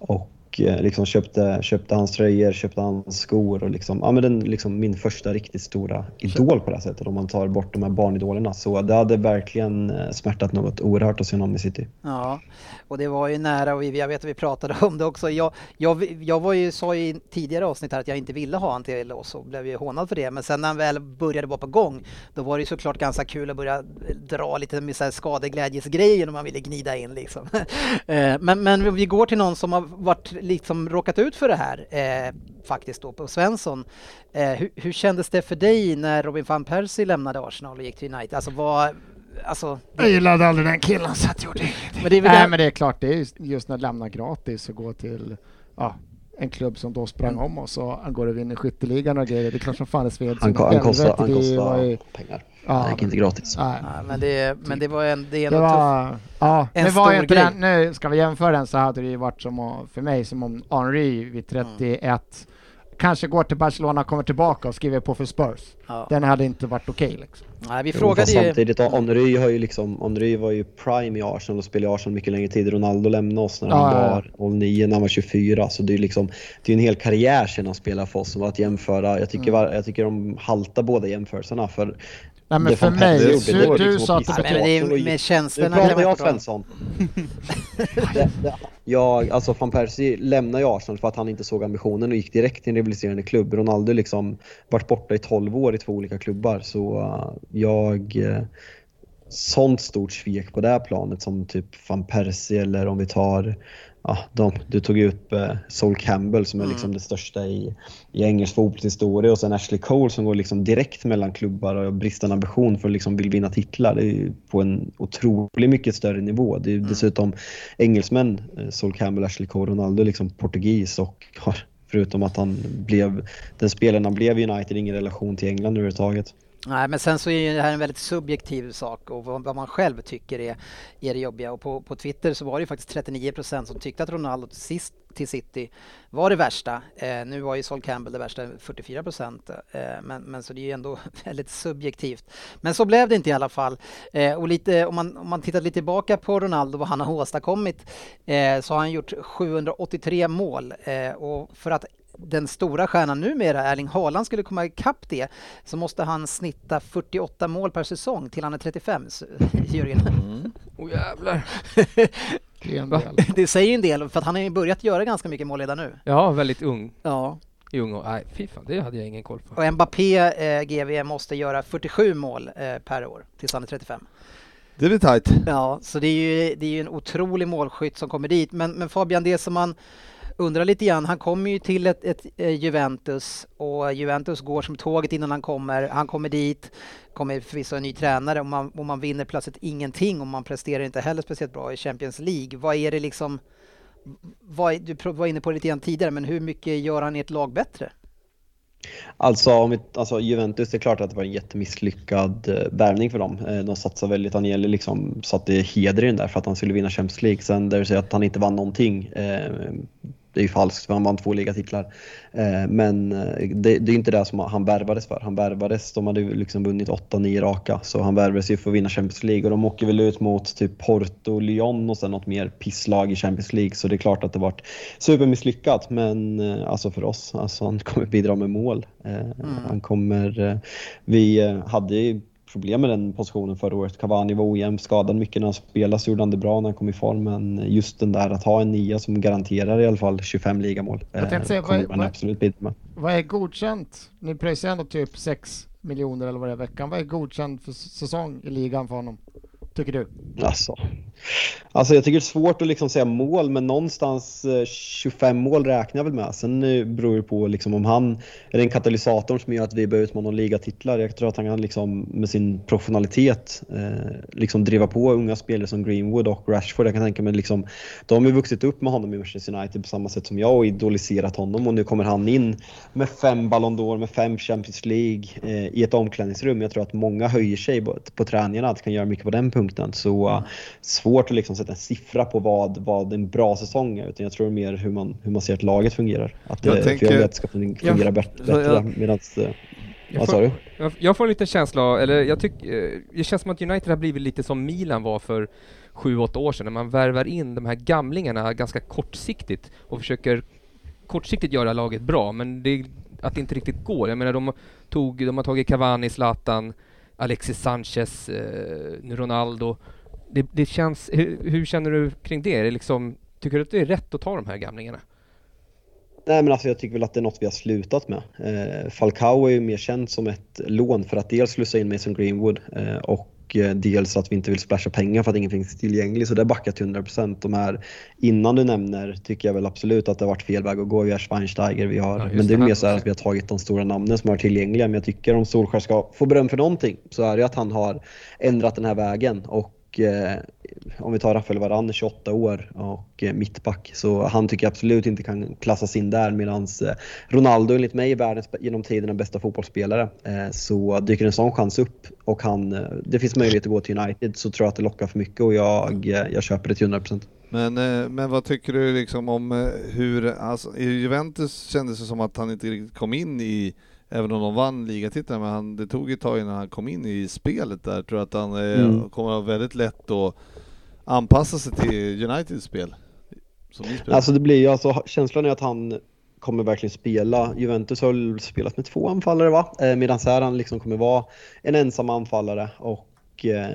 Och eh, liksom köpte, köpte hans tröjor, köpte hans skor och liksom, ja men den, liksom min första riktigt stora idol på det här sättet om man tar bort de här barnidolerna. Så det hade verkligen eh, smärtat något oerhört att se honom i City. Ja, och det var ju nära och vi, jag vet att vi pratade om det också. Jag, jag, jag var ju, sa i tidigare avsnitt här att jag inte ville ha han till oss och blev ju hånad för det. Men sen när han väl började vara på gång, då var det ju såklart ganska kul att börja dra lite med så här skadeglädjesgrejer om man ville gnida in liksom. Eh, men, men vi går till någon som har varit, liksom råkat ut för det här eh, faktiskt då på Svensson. Eh, hur, hur kändes det för dig när Robin van Persie lämnade Arsenal och gick till United? Alltså vad, alltså... Jag gillade aldrig den killen så att jag gjorde ingenting. Men det är Nej det- men det är klart, det är just- när det lämnar gratis och gå till ja, en klubb som då sprang Mm. om oss och han går och vinner skytteligan och grejer. Det är klart som fan det sved Han, han, kostar, han Det kostar pengar. Ja, han gick inte gratis. nej. Ja, men, det, men det var en, det är Det var, ja, En det var stor inte grej. den, nu ska vi jämföra den så hade det ju varit som för mig som om Henry vid 31 kanske går till Barcelona, kommer tillbaka och skriver på för Spurs. Ja. Den hade inte varit okej liksom. Nej, vi Jo, frågade fast ju... Samtidigt, Henry har ju liksom, Henry var ju prime i Arsenal och spelade i Arsenal mycket längre tid. Ronaldo lämnade oss när han Ja, var 09, när han var 24. Så det är ju liksom, det är en hel karriär sedan han spelade för oss. Som att jämföra, jag tycker, var, jag tycker de haltar båda jämförelserna. För Nej men det för mig, du, du liksom sa att det Nej, men det är med Nu känslorna pratar kan man jag. Svensson. det, det, jag, alltså van Persie lämnade ju Arsenal för att han inte såg ambitionen och gick direkt till en rivaliserande klubb. Ronaldo liksom varit borta i 12 år i två olika klubbar så uh, jag uh, sånt stort svek på det här planet som typ van Persie eller om vi tar Ja, de, du tog ju upp eh, Sol Campbell som är liksom det största i, i engelsk fotbollshistoria och sen Ashley Cole som går liksom direkt mellan klubbar och bristande ambition för att liksom vill vinna titlar. Det är på en otroligt mycket större nivå. Det är ju dessutom engelsmän, eh, Sol Campbell, Ashley Cole, Ronaldo, liksom portugis och har förutom att han blev, den spelaren han blev i United, ingen relation till England överhuvudtaget. Nej, men sen så är ju det här en väldigt subjektiv sak och vad, vad man själv tycker är, är det jobbiga. Och på, på Twitter så var det ju faktiskt 39 procent som tyckte att Ronaldo till sist till City var det värsta. Eh, nu var ju Sol Campbell det värsta, 44 procent. Eh, men, men så det är ju ändå väldigt subjektivt. Men så blev det inte i alla fall. Eh, och lite, om, man, om man tittar lite tillbaka på Ronaldo, vad han har åstadkommit, eh, så har han gjort 783 mål. Eh, och för att den stora stjärnan numera, Erling Haaland, skulle komma ikapp det så måste han snitta 48 mål per säsong till han är 35, så- Jörgen. Åh jävlar. Det är en Va? del. Det säger ju en del, för att han har ju börjat göra ganska mycket mål redan nu. Ja, väldigt ung. Ja. ung och, nej, fy fan, det hade jag ingen koll på. Och Mbappé, eh, GV, måste göra 47 mål eh, per år tills han är 35. Det blir tajt. Ja, så det är ju, det är ju en otrolig målskytt som kommer dit. Men, men Fabian, det som man undrar lite grann, han kommer ju till ett, ett eh, Juventus och Juventus går som tåget innan han kommer. Han kommer dit, kommer förvisso en ny tränare och man, och man vinner plötsligt ingenting och man presterar inte heller speciellt bra i Champions League. Vad är det liksom, vad, du var inne på det lite grann tidigare, men hur mycket gör han ert lag bättre? Alltså, om vi, alltså Juventus, det är klart att det var en jättemisslyckad eh, värvning för dem. Eh, de satsade väldigt, Agnelli liksom satte heder i den där för att han skulle vinna Champions League. Sen där du säger att han inte vann någonting, det är ju falskt för han vann två ligatitlar. Eh, men eh, det, det är inte det som han värvades för. Han värvades, de hade ju liksom vunnit 8-9 raka, så han värvades ju för att vinna Champions League och de åker väl ut mot typ Porto, Lyon och sen något mer pisslag i Champions League. Så det är klart att det varit supermisslyckat, men eh, alltså för oss, alltså han kommer bidra med mål. Eh, Han kommer, vi hade ju problem med den positionen förra året. Cavani var ojämn, skadad mycket när han spelade, så gjorde han det bra när han kom i form. Men just den där att ha en nia som garanterar i alla fall 25 ligamål Jag tänkte säga, kommer vad- vad- absolut bidra med. Vad är godkänt? Ni pröjsar ändå typ 6 miljoner eller vad det är i veckan. Vad är godkänt för säsong i ligan för honom? Tycker du? Alltså. alltså jag tycker det är svårt att liksom säga mål, men någonstans eh, 25 mål räknar jag väl med. Sen eh, beror det på liksom om han är den katalysatorn som gör att vi börjar utmana om ligatitlar. Jag tror att han kan liksom med sin professionalitet eh, liksom driva på unga spelare som Greenwood och Rashford. Jag kan tänka mig liksom, de har ju vuxit upp med honom i Manchester United på samma sätt som jag och idoliserat honom och nu kommer han in med fem Ballon d'Or, med fem Champions League eh, i ett omklädningsrum. Jag tror att många höjer sig på, på träningarna, att kan göra mycket på den punkten. Så eh, svårt att liksom sätta en siffra på vad, vad en bra säsong är, utan jag tror mer hur man, hur man ser att laget fungerar. Att det, tänker- för jag vill att det ska fun- fungera Ja, bättre. bättre medans, eh, Jag vad får- sa du? Jag, jag får en liten känsla eller jag tycker, eh, det känns som att United har blivit lite som Milan var för sju, åtta år sedan, när man värvar in de här gamlingarna ganska kortsiktigt och försöker kortsiktigt göra laget bra, men det, att det inte riktigt går. Jag menar, de, tog, de har tagit Cavani, Zlatan, Alexis Sanchez, eh, Ronaldo. Det, det känns, hur, hur känner du kring det? Är det liksom, tycker du att det är rätt att ta de här gamlingarna? Nej men alltså jag tycker väl att det är något vi har slutat med. Eh, Falcao är ju mer känd som ett lån för att dels slussa in Mason Greenwood eh, och eh, dels att vi inte vill splasha pengar för att ingenting finns tillgängligt. Så det backar till 100%. De här innan du nämner tycker jag väl absolut att det har varit fel väg att gå. Vi har Schweinsteiger, vi har, Ja, men det är mer så att vi har tagit de stora namnen som varit tillgängliga. Men jag tycker om Solskjaer ska få beröm för någonting så är det att han har ändrat den här vägen. Och eh, om vi tar Rafael Varane, 28 år och eh, mittback, så han tycker jag absolut inte kan klassas in där medan eh, Ronaldo enligt mig är världens genom tiderna bästa fotbollsspelare. Eh, så dyker en sån chans upp och han, det finns möjlighet att gå till United så tror jag att det lockar för mycket och jag, jag köper det till 100%. Men, men vad tycker du liksom om hur, alltså i Juventus kändes det som att han inte riktigt kom in i, även om de vann ligatiteln, men han, det tog ett tag innan han kom in i spelet där. Tror att han eh, Mm. kommer att ha väldigt lätt att anpassa sig till Uniteds spel? Alltså det blir ju, alltså känslan är att han kommer verkligen spela. Juventus har spelat med två anfallare va? Eh, Medan här han liksom kommer vara en ensam anfallare och eh,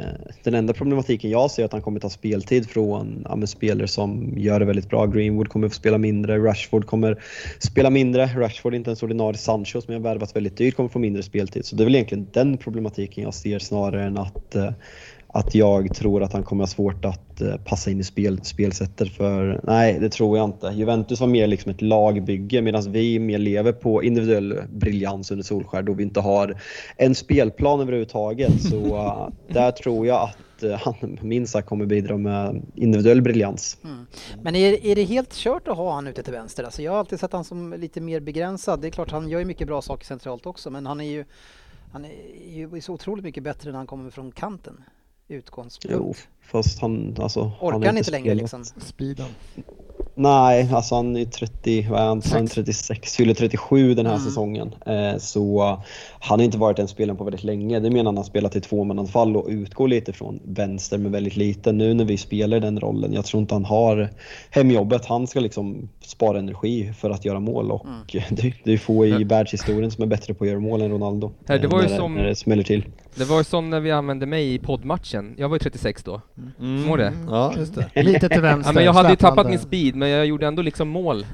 den enda problematiken jag ser är att han kommer ta speltid från ja, spelare som gör det väldigt bra. Greenwood kommer få spela mindre, Rashford kommer spela mindre. Rashford är inte ens ordinarie Sancho som jag värvat väldigt dyrt kommer få mindre speltid. Så det är väl egentligen den problematiken jag ser snarare än att eh, att jag tror att han kommer ha svårt att eh, passa in i spel, spelsättet för nej, det tror jag inte. Juventus var mer liksom ett lagbygge medan vi mer lever på individuell briljans under Solskär då vi inte har en spelplan överhuvudtaget. Så eh, där tror jag att eh, han minst sagt kommer bidra med individuell briljans. Mm. Men är, är det helt kört att ha han ute till vänster? Alltså jag har alltid sett han som lite mer begränsad. Det är klart han gör ju mycket bra saker centralt också men han är ju han är ju så otroligt mycket bättre när han kommer från kanten. Utgångspunkt. Jo, fast han alltså... Orkar har han inte längre spelat- liksom? Speeden. Nej, alltså han är 30, vad är han, han är Sex. 36, fyller 37 den här Mm. säsongen. Eh, så han har inte varit den spelaren på väldigt länge. Det menar han har spelat i tvåmananfall och utgår lite från vänster men väldigt lite. Nu när vi spelar den rollen, jag tror inte han har hemjobbet. Han ska liksom spara energi för att göra mål och Mm. det, det är få i världshistorien som är bättre på att göra mål än Ronaldo. Det eh, var ju när, som- när det smäller till. Det var ju som när vi använde mig i poddmatchen. Jag var ju 36 då. Mm. Må det? Ja, just det. Lite till vänster. Ja, men jag hade ju tappat min speed, men jag gjorde ändå liksom mål.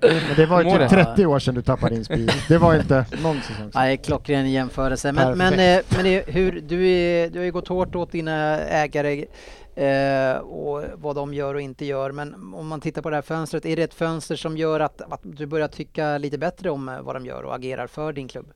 Men det var ju typ det? 30 år sedan du tappade din speed. Det var inte någon säsong sedan. Nej, klockren jämförelse. Men, men, eh, men det, hur, du, är, du har ju gått hårt åt dina ägare eh, och vad de gör och inte gör. Men om man tittar på det här fönstret, är det ett fönster som gör att, att du börjar tycka lite bättre om eh, vad de gör och agerar för din klubb?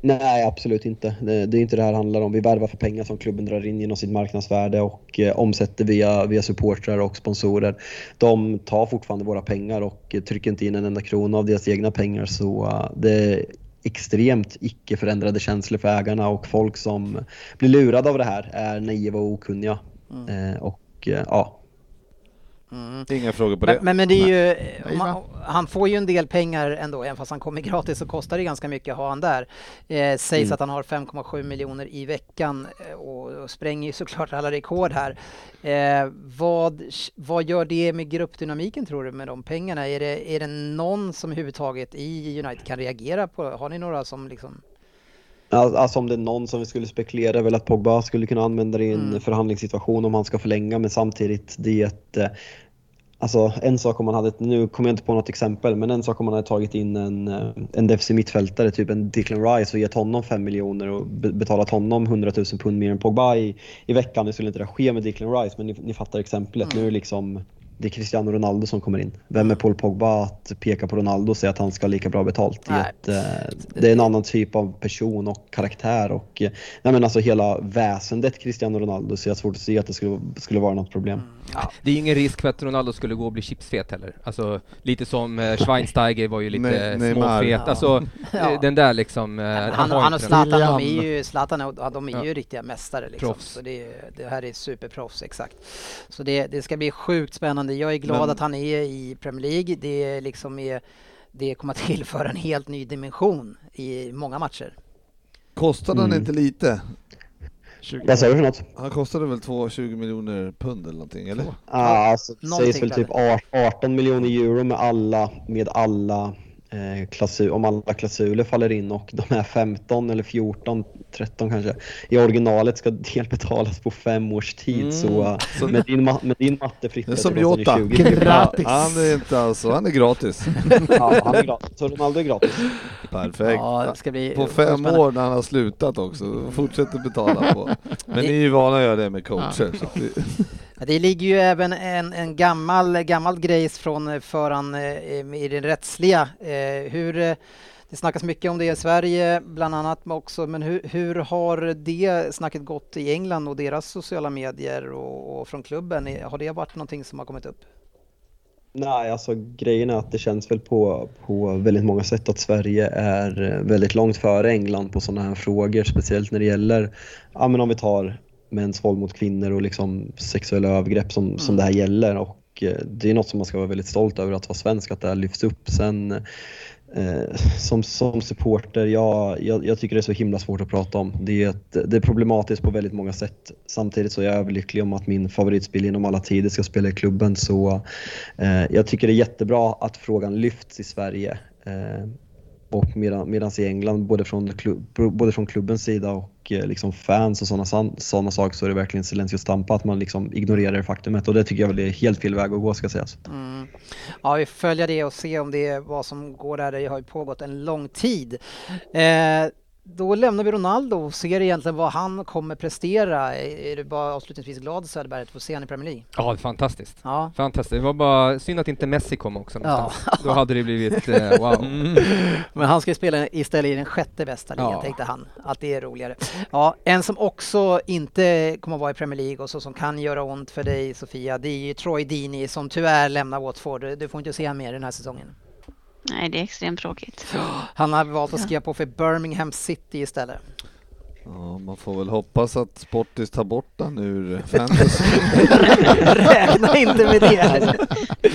Nej, absolut inte. Det, det är inte det här handlar om. Vi värvar för pengar som klubben drar in genom sitt marknadsvärde och eh, omsätter via, via supportrar och sponsorer. De tar fortfarande våra pengar och eh, trycker inte in en enda krona av deras egna pengar så eh, det är extremt icke förändrade känslor för ägarna och folk som blir lurade av det här är naiva och okunniga. Mm. Eh, och ja, Mm. Inga frågor på det. Men, men, det är ju, man, han får ju en del pengar ändå, även fast han kommer gratis så kostar det ganska mycket att ha han där. Eh, sägs Mm. att han har 5,7 miljoner i veckan eh, och, och spränger ju såklart alla rekord här. Eh, vad, vad gör det med gruppdynamiken tror du med de pengarna? Är det, är det någon som överhuvudtaget i United kan reagera på? Har ni några som liksom... Al- Alltså om det är någon som vi skulle spekulera väl att Pogba skulle kunna använda det i en Mm. förhandlingssituation om han ska förlänga men samtidigt det är ett eh, Alltså en sak om man hade, nu kommer jag inte på något exempel, men en sak om man hade tagit in en, eh, en defensiv mittfältare, typ en Declan Rice och gett honom 5 miljoner och be- betalat honom 100 000 pund mer än Pogba i, i veckan. Nu skulle inte det ske med Declan Rice, men ni, ni fattar exemplet. Nu är det liksom det är Cristiano Ronaldo som kommer in. Vem är Paul Pogba att peka på Ronaldo och säga att han ska ha lika bra betalt? Det är, Nej. ett, eh, det är en annan typ av person och karaktär och eh, nej men alltså hela väsendet Cristiano Ronaldo så jag har svårt att se att det skulle, skulle vara något problem. Ja, Det är ju ingen risk för att Ronaldo skulle gå och bli chipsfet heller. Alltså, lite som eh, Schweinsteiger var ju lite Ne- Neymar. småfet. Ja. Alltså, Ja. den där liksom... eh, han, har han och. Zlatan, de är ju, Zlatan och, de är Ja. ju riktiga mästare. Liksom. Proffs. Så det, det här är superproffs, exakt. Så det, det ska bli sjukt spännande. Jag är glad Men- att han är i Premier League. Det, liksom är, det kommer att tillföra en helt ny dimension i många matcher. Kostade han Mm. inte lite? 20 Vad säger du för något? Han kostade väl 2,20 miljoner pund eller någonting, eller? Ja, alltså, det någonting sägs väl typ 18 miljoner euro med alla, med alla klausul, om alla klausuler faller in och de är 15 eller 14, 13 kanske. I originalet ska delbetalas på fem års tid Mm. så, eh, Så- med, din, ma- med din matte Fritte Det är som Jota. 20. Gratis. Ja, han är inte alls så, han är gratis. Ja, han är gratis. Så Ronaldo är gratis. Perfekt. Ja, det ska bli På fem år när han har slutat också, fortsätter betala på. Men ni är ju vana att göra det med coacher. Ja, det ligger ju även en, en gammal, gammal grejs från eh, föran eh, i det rättsliga. Eh, hur, det snackas mycket om det i Sverige bland annat också, men hur, hur har det snacket gått i England och deras sociala medier och, och från klubben? Har det varit någonting som har kommit upp? Nej, alltså grejen är att det känns väl på, på väldigt många sätt att Sverige är väldigt långt före England på sådana här frågor, speciellt när det gäller, ja men om vi tar mäns våld mot kvinnor och liksom sexuella övergrepp som, som det här gäller och eh, det är något som man ska vara väldigt stolt över att vara svensk, att det här lyfts upp. Sen eh, som, som supporter, jag, jag, jag tycker det är så himla svårt att prata om. Det är, ett, det är problematiskt på väldigt många sätt. Samtidigt så är jag överlycklig om att min favoritspel inom alla tider ska spela i klubben så eh, jag tycker det är jättebra att frågan lyfts i Sverige. Eh, och medan, medans i England, både från, klubb, både från klubbens sida och eh, liksom fans och sådana såna saker så är det verkligen silencio stampa att man liksom ignorerar det faktumet och det tycker jag väl är helt fel väg att gå ska sägas. Mm. Ja, vi följer det och ser om det är vad som går där. Det har ju pågått en lång tid. Eh, då lämnar vi Ronaldo och ser egentligen vad han kommer prestera. Är du bara avslutningsvis glad Söderberg att få se honom i Premier League? Ja, det är fantastiskt. Ja. Fantastiskt. Det var bara synd att inte Messi kom också Ja. Då hade det blivit eh, wow. Men han ska ju spela istället i den sjätte bästa ligan Ja. tänkte han. Att det är roligare. Ja, en som också inte kommer att vara i Premier League och så som kan göra ont för dig Sofia, det är ju Troy Deeney som tyvärr lämnar Watford. Du får inte se honom mer den här säsongen. Nej, det är extremt tråkigt. Han har valt att skriva på för Birmingham City istället. Ja, man får väl hoppas att Sportis tar bort den ur fantasy. Räkna inte med det!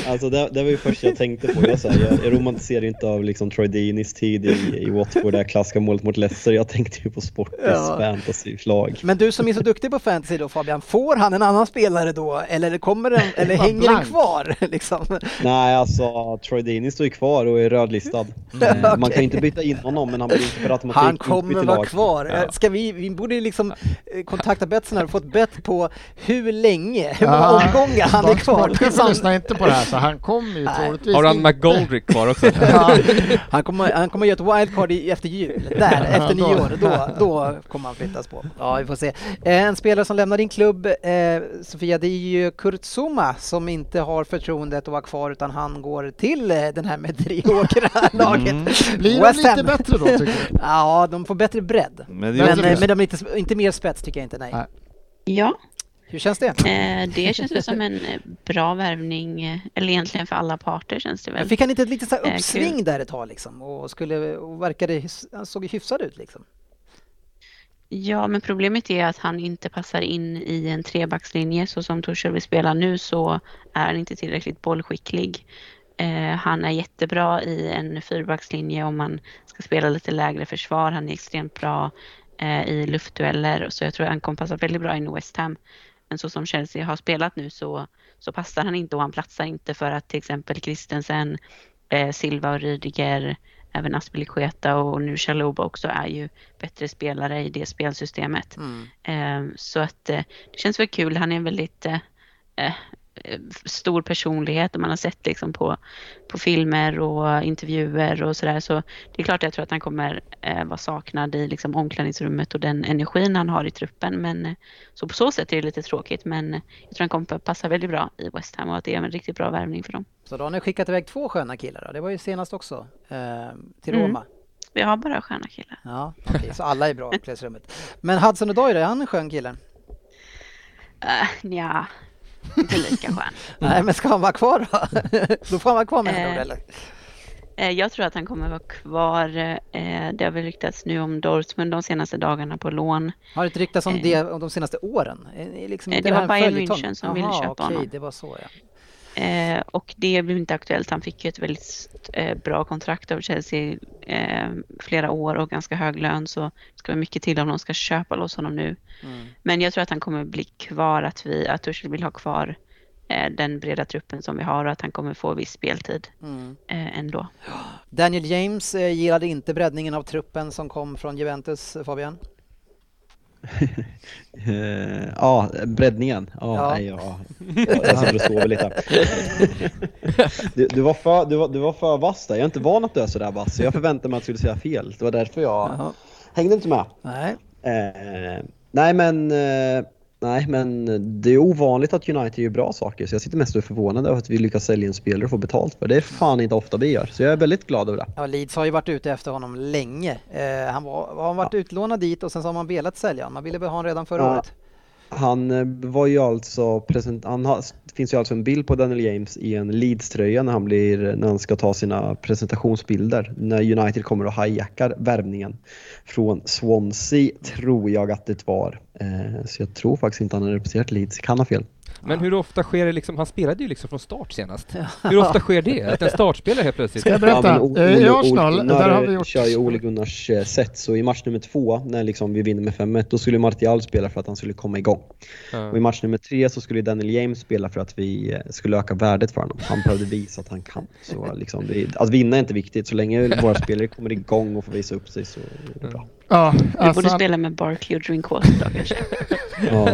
Alltså det, det var ju först jag tänkte på. Jag, så här, jag, jag romantiserar inte av liksom Troy Deeneys tid i, i Watford, det här klassiska målet mot Leicester. Jag tänkte ju på Sportis Ja. fantasylag. Men du som är så duktig på fantasy då Fabian, får han en annan spelare då? Eller kommer den, eller hänger den blank. kvar? Liksom? Nej, alltså Troy Deeney står ju kvar och är rödlistad. Eh, Man kan inte byta in honom, men han blir inte per automatik Han kommer vara kvar. Ja. Ska vi, vi borde ju liksom eh, kontakta Betsson här och få ett bett på hur länge, hur många omgångar han är kvar. Sportchefen lyssnar inte på det här så han kommer ju troligtvis Har han McGoldrick kvar också? Ja. Han kommer, han kommer göra ett wildcard i, efter jul, där, efter nyår, då, då kommer han flyttas på. Ja, vi får se. Eh, En spelare som lämnar din klubb, eh, Sofia, det är ju Kurt Zuma som inte har förtroendet att vara kvar utan han går till eh, den här mediokra-laget. Mm. Blir de lite bättre då tycker du? Ja, de får bättre bredd. Men är Men, Bättre eh, men de är inte, inte mer spets tycker jag inte, nej. Nej. Ja, Hur känns det? eh, det känns som en eh, bra värvning, eh, eller egentligen för alla parter känns det väl. Fick han inte ett litet så här Eh, uppsving där ett tag liksom? Och, skulle, och verkade, han såg hyfsad ut liksom. Ja, men problemet är att han inte passar in i en trebackslinje så som Torshäll vill spela nu så är han inte tillräckligt bollskicklig. Eh, han är jättebra i en fyrbackslinje om man ska spela lite lägre försvar. Han är extremt bra eh, i luftdueller så jag tror att han kommer passa väldigt bra in i West Ham. Men så som Chelsea har spelat nu så, så passar han inte och han platsar inte för att till exempel Christensen, eh, Silva och Rydiger även Aspilicueta och nu Chaloba också är ju bättre spelare i det spelsystemet. Mm. Eh, så att eh, det känns väl kul. Han är en väldigt eh, eh, stor personlighet och man har sett liksom på, på filmer och intervjuer och sådär. Så det är klart jag tror att han kommer eh, vara saknad i liksom omklädningsrummet och den energin han har i truppen. Men eh, så på så sätt är det lite tråkigt. Men eh, jag tror han kommer passa väldigt bra i West Ham och att det är en riktigt bra värvning för dem. Så då har ni skickat iväg två sköna killar då. Det var ju senast också. Eh, till Mm. Roma. Vi har bara sköna killar. Ja, okej, så alla är bra i omklädningsrummet. Men Hudson Odoi då, är han en skön kille? Uh, ja, inte lika skön. Nej, men ska han vara kvar då? då får han vara kvar med Eh, ord, eller? Eh, Jag tror att han kommer vara kvar. eh, Det har väl ryktats nu om Dortmund de senaste dagarna på lån. Har det inte ryktats om eh, det om de senaste åren? Liksom eh, det här var Bayern? München som ville Jaha, köpa okej, honom. det var så ja. Eh, Och det blev inte aktuellt. Han fick ju ett väldigt eh, bra kontrakt av Chelsea eh, flera år och ganska hög lön så det ska vara mycket till om de ska köpa loss honom nu. Mm. Men jag tror att han kommer bli kvar, att, vi, att Tuchel vill ha kvar eh, den breda truppen som vi har och att han kommer få viss speltid Mm. eh, ändå. Daniel James eh, gillade inte breddningen av truppen som kom från Juventus, Fabian. Eh, ja, breddningen. Ja, Ja. nej, ja. Jag, sitter och sover lite. Du, du, var för, du, var, du var för vass där. Jag är inte van att du är sådär vass, så jag förväntade mig att du skulle säga fel. Det var därför jag Jaha. hängde inte med. Nej. Eh, nej men eh, Nej men det är ovanligt att United gör bra saker så jag sitter mest och är förvånad över att vi lyckas sälja en spelare och få betalt för det. Är fan inte ofta vi gör. Så jag är väldigt glad över det. Ja, Leeds har ju varit ute efter honom länge. Eh, han var, har varit utlånad dit och sen så har man velat sälja honom. Man ville väl ha honom redan förra Ja. året. Han eh, var ju alltså present, han har, det finns ju alltså en bild på Daniel James i en Leeds-tröja när han blir, när han ska ta sina presentationsbilder. När United kommer och hijackar värvningen från Swansea tror jag att det var. Eh, så jag tror faktiskt inte han har representerat Leeds, kan ha fel. Men hur ofta sker det liksom, han spelade ju liksom från start senast. Hur ofta sker det? Att en startspelare helt plötsligt... Ska jag berätta? Eh, I Ole- Arsenal, där har vi gjort... kör ju Ole Gunnars eh, sätt, så i match nummer två när liksom vi vinner med 5-1 då skulle Martial spela för att han skulle komma igång. Och i Ja. match nummer tre så skulle Daniel James spela för att vi eh, skulle öka värdet för honom. Han behövde visa att han kan. Så liksom, det, att vinna är inte viktigt, så länge våra spelare kommer igång och får visa upp sig så är det bra. Ja, Du borde alltså, spela med Barkley och Drinkwater då kanske. Ja,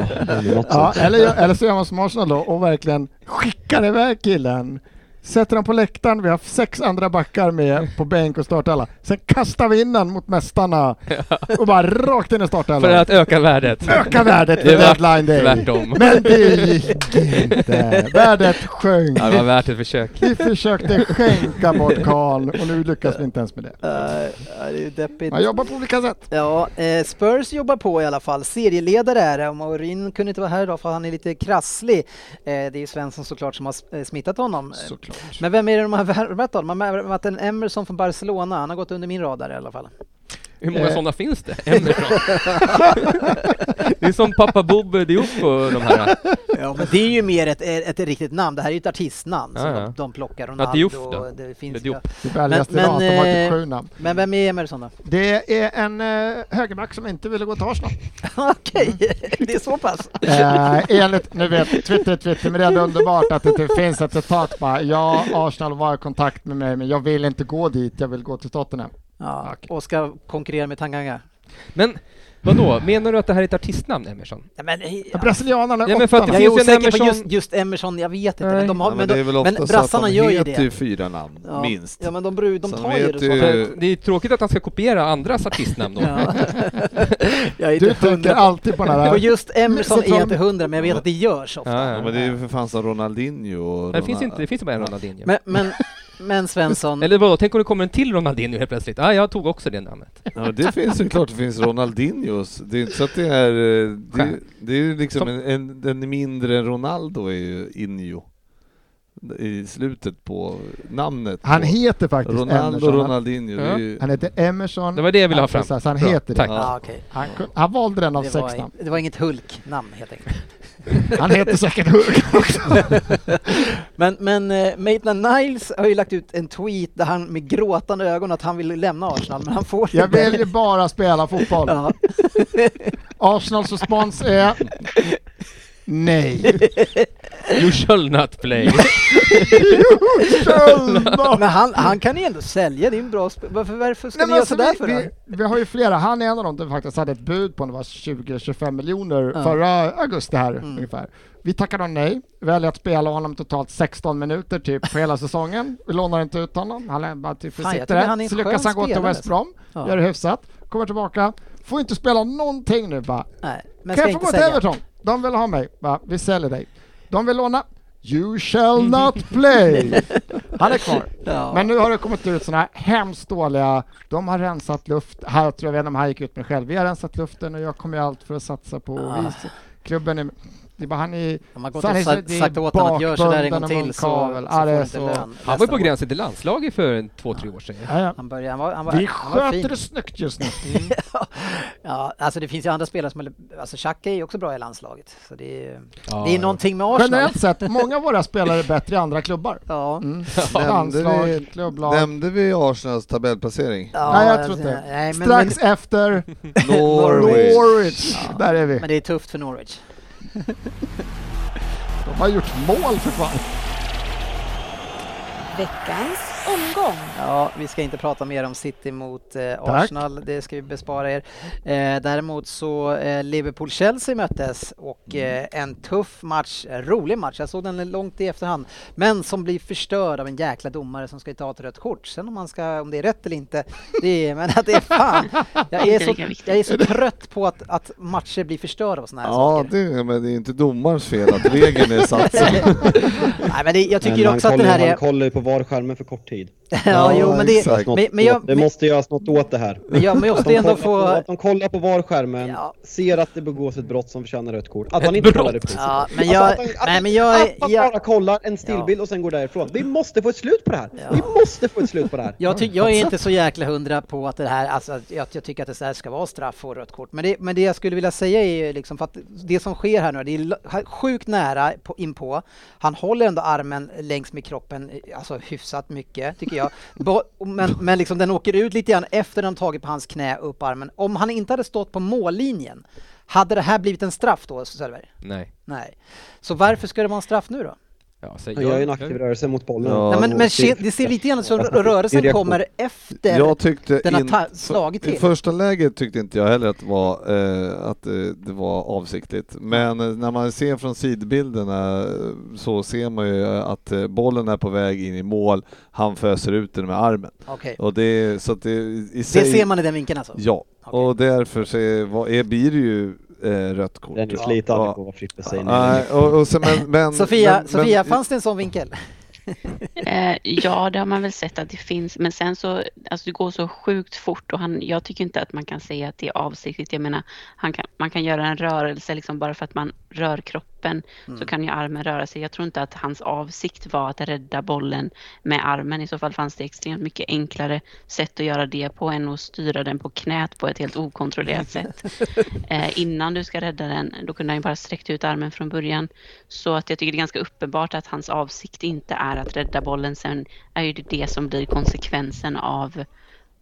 ja, eller, eller så gör man som Arsenal då och verkligen skickar iväg killen sätter den på läktaren, vi har sex andra backar med på bänk och startelva. Sen kastar vi in den mot mästarna och bara rakt in i För startelvan. att öka värdet. Öka värdet Det för deadline day. tvärtom. Men det gick inte. Värdet sjönk. Ja, det var värt ett försök. Vi försökte skänka bort Karl och nu lyckas vi inte ens med det. Uh, det är deppigt. Man jobbar på olika sätt. Ja, eh, Spurs jobbar på i alla fall. Serieledare är det Maurin kunde inte vara här idag för han är lite krasslig. Eh, det är ju Svensson såklart som har eh, smittat honom. Eh, Såklart. Men vem är det de har värvat då? De har värvat en Emerson från Barcelona. Han har gått under min radar i alla fall. Hur många Eh. sådana finns det? Emerson. det är som pappa Bob Diop och de här. Ja, men det är ju mer ett, ett, riktigt namn. Det här är ju ett artistnamn som Ja, ja. de, de plockar. Ja, Ronaldo Diouf då? det finns Diop. ju. Det väldigaste Men- idag att de har men, typ eh, sju namn. Men vem är Emerson då? Det är en eh, högerback som inte ville gå till Arsenal. Okej, det är så pass. Eh, enligt, nu vet, Twitter, Twitter, men det är ändå underbart att det inte finns ett citat bara. Ja, Arsenal var i kontakt med mig, men jag vill inte gå dit, jag vill gå till Tottenham. Ja, Okej. och ska konkurrera med Tanganga. Men vadå, menar du att det här är ett artistnamn, Emerson? Ja, men, ja. Brasilianarna Ja, men för att det Jag är osäker på Emerson- just, just Emerson, jag vet inte. Nej. Men, de har, Ja, men, men det är de, väl men brassarna de gör ju heter det. ju fyra namn, Ja. minst. Ja men de, de Så tar de ju det ju- det är tråkigt att han ska kopiera andras artistnamn då. Du tänker på, alltid på på här. just Emerson är jag inte hundra men jag vet att det görs ofta. Ja, Ja, men det är ju för fan som Ronaldinho och Det finns Ronald- inte, det finns bara en Ronaldinho. Men, men, men Svensson, Eller vadå, tänk om det kommer en till Ronaldinho helt plötsligt? Ah, jag tog också det namnet. Ja, det finns ju klart det finns Ronaldinhos. Det är inte så att det är... eh, Det, det är ju liksom Som- en, en, den mindre Ronaldo är ju Injo. I slutet på namnet. Han på heter faktiskt Ronaldo Emerson. Han- Ronaldinho. Det Ja. är ju, Han heter Emerson. Det var det jag ville ha fram. Precis, han Bra, heter tack. det. ja, okej. Han, han valde den av sex namn. det var inget Hulk-namn helt enkelt. Han heter säkert Hulk också. Men, men eh, Maitland Niles har ju lagt ut en tweet där han med gråtande ögon att han vill lämna Arsenal men han får Jag inte. väljer bara spela fotboll. Ja. Arsenals respons är nej. You shall not play. Men han, han kan ju ändå sälja, det är en bra sp- Varför, varför ska Nej, ni göra alltså, sådär vi, för vi, vi har ju flera, han är en av dem som faktiskt hade ett bud på det var 20-25 miljoner Ja. förra augusti här Mm. ungefär. Vi tackade nej, väljer att spela honom totalt 16 minuter typ på hela säsongen. Vi lånar inte ut honom, han är bara typ Fan, jag sitter tycker han är där. en Så lyckas han gå till West Brom, Ja. gör det hyfsat, kommer tillbaka, får inte spela någonting nu bara. Nej, men kan jag få gå till. Everton? De vill ha mig, va? vi säljer dig. De vill låna, you shall not play. Han är kvar. Ja. Men nu har det kommit ut sådana här hemskt dåliga, de har rensat luft, här tror jag, jag vet inte om han gick ut med själv, vi har rensat luften och jag kommer allt för att satsa på Ah. klubben är, det är bara han är, Om man gått han och sagt, åt honom att gör sådär en gång till så, så Ja, får är du inte lön. Han var ju på gränsen till landslaget för en, två, tre år sedan. ja, ja. Han började, han var, han var, vi han var fin. sköter det snyggt just nu. Ja, alltså det finns ju andra spelare som, alltså Xhaka är ju också bra i landslaget. Så det är, Ja, det är någonting med Arsenal. Generellt sett, många av våra spelare är bättre i andra klubbar. Ja. Mm. Nämnde Landslag, vi- klubblag. Nämnde vi Arsenals tabellplacering? Ja, Nej, jag tror inte. Nej, men, Strax efter Norwich. Norwich. Där är vi. men det är tufft för Norwich. De har gjort mål för fan. Veckans omgång. Ja, vi ska inte prata mer om City mot eh, Arsenal, det ska vi bespara er. Eh, däremot så eh, Liverpool-Chelsea möttes och eh, en tuff match, rolig match, jag såg den långt i efterhand, men som blir förstörd av en jäkla domare som ska ta ett rött kort. Sen om, man ska, om det är rätt eller inte, det är, men att det är fan. Jag är så, jag är så trött på att, att matcher blir förstörda av sådana här Ja, saker. det, men det är inte domarens fel att regeln är satt så. Nej, men det, jag tycker Men också att den kollar, här är... VAR-skärmen för kort tid. ja, jo, men det. Något men, men, jag, det men, måste göras något åt det här. men jag måste De ändå kollar, på, få... att de kollar på VAR-skärmen, Ja. ser att det begås ett brott som förtjänar rött kort. Att Ett han inte brott? kollar det Ja, men Alltså jag... att han- att- Nej, men jag... Att man jag bara kollar en stillbild och sen går därifrån. Vi måste få ett slut på det här! Ja. Vi måste få ett slut på det här! Jag, ty- jag är inte så jäkla hundra på att det här, alltså att jag, jag tycker att det så här ska vara straff och rött kort. Men det, men det jag skulle vilja säga är ju liksom för att det som sker här nu, det är sjukt nära på, inpå. Han håller ändå armen längs med kroppen, alltså hyfsat mycket tycker jag. Men, men liksom den åker ut lite grann efter den tagit på hans knä upp armen. Om han inte hade stått på mållinjen, hade det här blivit en straff då Söderberg? Nej. Nej. Så varför ska det vara en straff nu då? Ja, så Han gör en aktiv rörelse mot bollen. Ja, Nej, men, men det- det ser lite grann ut som att det- rörelsen det kommer efter Jag tyckte den har in- ta- slagit I till. första läget tyckte inte jag heller att det var, eh, att eh, det var avsiktligt. Men eh, när man ser från sidbilderna eh, så ser man ju att eh, bollen är på väg in i mål. Han föser ut den med armen. Okej. Och det, så att det, i Det sig, ser man i den vinkeln alltså? Ja, Okej. och därför så är, vad är, blir det ju eh, rött kort. Den sliter aldrig Ja. på vad Frippe säger. Nej, och, och så, men, men, Sofia, men, Sofia men, fanns det en sån vinkel? Eh, ja, det har man väl sett att det finns, men sen så, alltså det går så sjukt fort och han, jag tycker inte att man kan säga att det är avsiktligt. Jag menar, han kan, man kan göra en rörelse liksom bara för att man rör kroppen så kan ju armen röra sig. Jag tror inte att hans avsikt var att rädda bollen med armen. I så fall fanns det extremt mycket enklare sätt att göra det på än att styra den på knät på ett helt okontrollerat sätt. Eh, innan du ska rädda den, då kunde han ju bara sträckt ut armen från början. Så att jag tycker det är ganska uppenbart att hans avsikt inte är att rädda bollen. Sen är ju det det som blir konsekvensen av,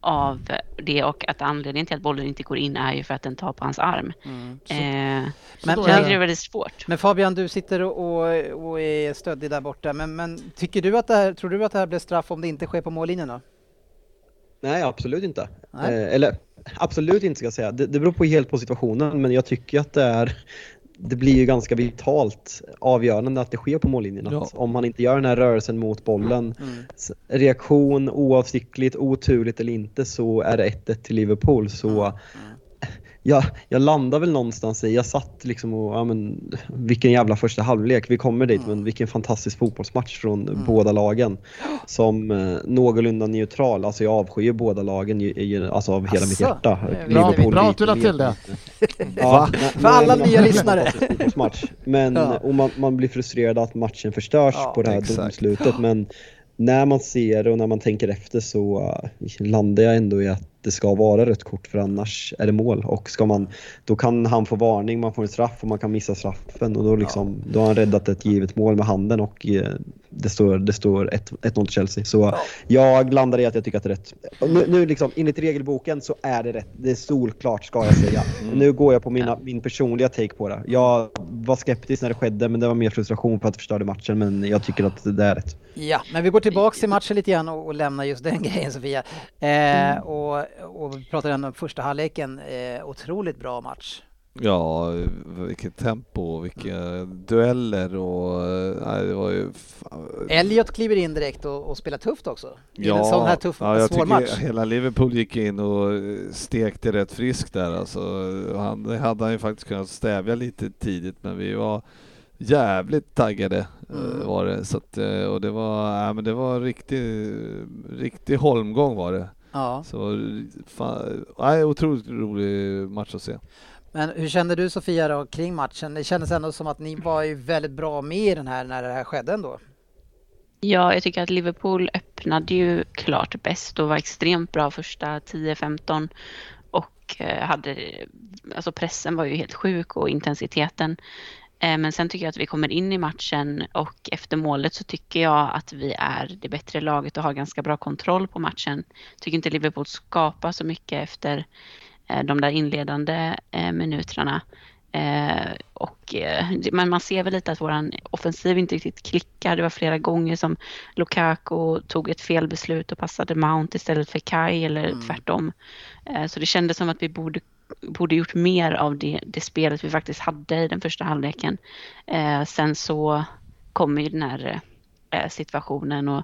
av det och att anledningen till att bollen inte går in är ju för att den tar på hans arm. Eh, Men- så jag men- tycker det är väldigt svårt. Men Fabian, du sitter och, och, och är stöddig där borta. Men, men tycker du att det här, tror du att det här blir straff om det inte sker på mållinjen då? Nej, absolut inte. Nej. Eh, eller absolut inte ska jag säga. Det, det beror på helt på situationen, men jag tycker att det är det blir ju ganska vitalt avgörande att det sker på mållinjen. Ja. Att om man inte gör den här rörelsen mot bollen, Mm. s- reaktion oavsiktligt, oturligt eller inte så är det 1-1 till Liverpool. Så jag, jag landar väl någonstans i, jag satt liksom och, ja men vilken jävla första halvlek, vi kommer dit men vilken fantastisk fotbollsmatch från båda lagen. Som eh, någorlunda neutral, alltså jag avskyr båda lagen ju, ju, alltså av hela mitt Asså, hjärta. det visste Bra- bra att du la till det. Ja, nej, För alla nya lyssnare. Men Ja. och man, man blir frustrerad att matchen förstörs Ja, på det här exakt. domslutet. Men när man ser och när man tänker efter så uh, landar jag ändå i att det ska vara rött kort för annars är det mål. Och ska man, då kan han få varning, man får en straff och man kan missa straffen och då, liksom, då har han räddat ett givet mål med handen och eh, det står, det står 1 1-0 till Chelsea. Så jag landar i att jag tycker att det är rätt. Nu, nu liksom, enligt regelboken så är det rätt. Det är solklart ska jag säga. Nu går jag på mina, min personliga take på det. Jag var skeptisk när det skedde men det var mer frustration för att det förstörde matchen men jag tycker att det är rätt. Ja, men vi går tillbaks till matchen lite grann och, och lämnar just den grejen Sofia. Eh, och, och vi pratar ändå om första halvleken. Eh, otroligt bra match. Ja, vilket tempo, vilka dueller och... Nej, det var ju... Elliot kliver in direkt och, och spelar tufft också. I en sån här tuff, ja, jag svår tycker match. hela Liverpool gick in och eh, stekte rätt friskt där alltså. Han, det hade han ju faktiskt kunnat stävja lite tidigt men vi var jävligt taggade eh, Mm. var det. Så att, eh, och det var, ja, men det var riktig, riktig holmgång var det. Ja. Så fan, nej, otroligt rolig match att se. Men hur kände du Sofia då kring matchen? Det kändes ändå som att ni var ju väldigt bra med i den här när det här skedde ändå. Ja, jag tycker att Liverpool öppnade ju klart bäst och var extremt bra första 10-15 och eh, hade, alltså pressen var ju helt sjuk och intensiteten. Eh, Men sen tycker jag att vi kommer in i matchen och efter målet så tycker jag att vi är det bättre laget och har ganska bra kontroll på matchen. Tycker inte Liverpool skapar så mycket efter eh, de där inledande eh, minuterna. Och, men man ser väl lite att våran offensiv inte riktigt klickar. Det var flera gånger som Lukaku tog ett felbeslut och passade Mount istället för Kai eller tvärtom. Eh, så det kändes som att vi borde, borde gjort mer av det, det spelet vi faktiskt hade i den första halvleken. Eh, sen så kommer ju den här eh, situationen och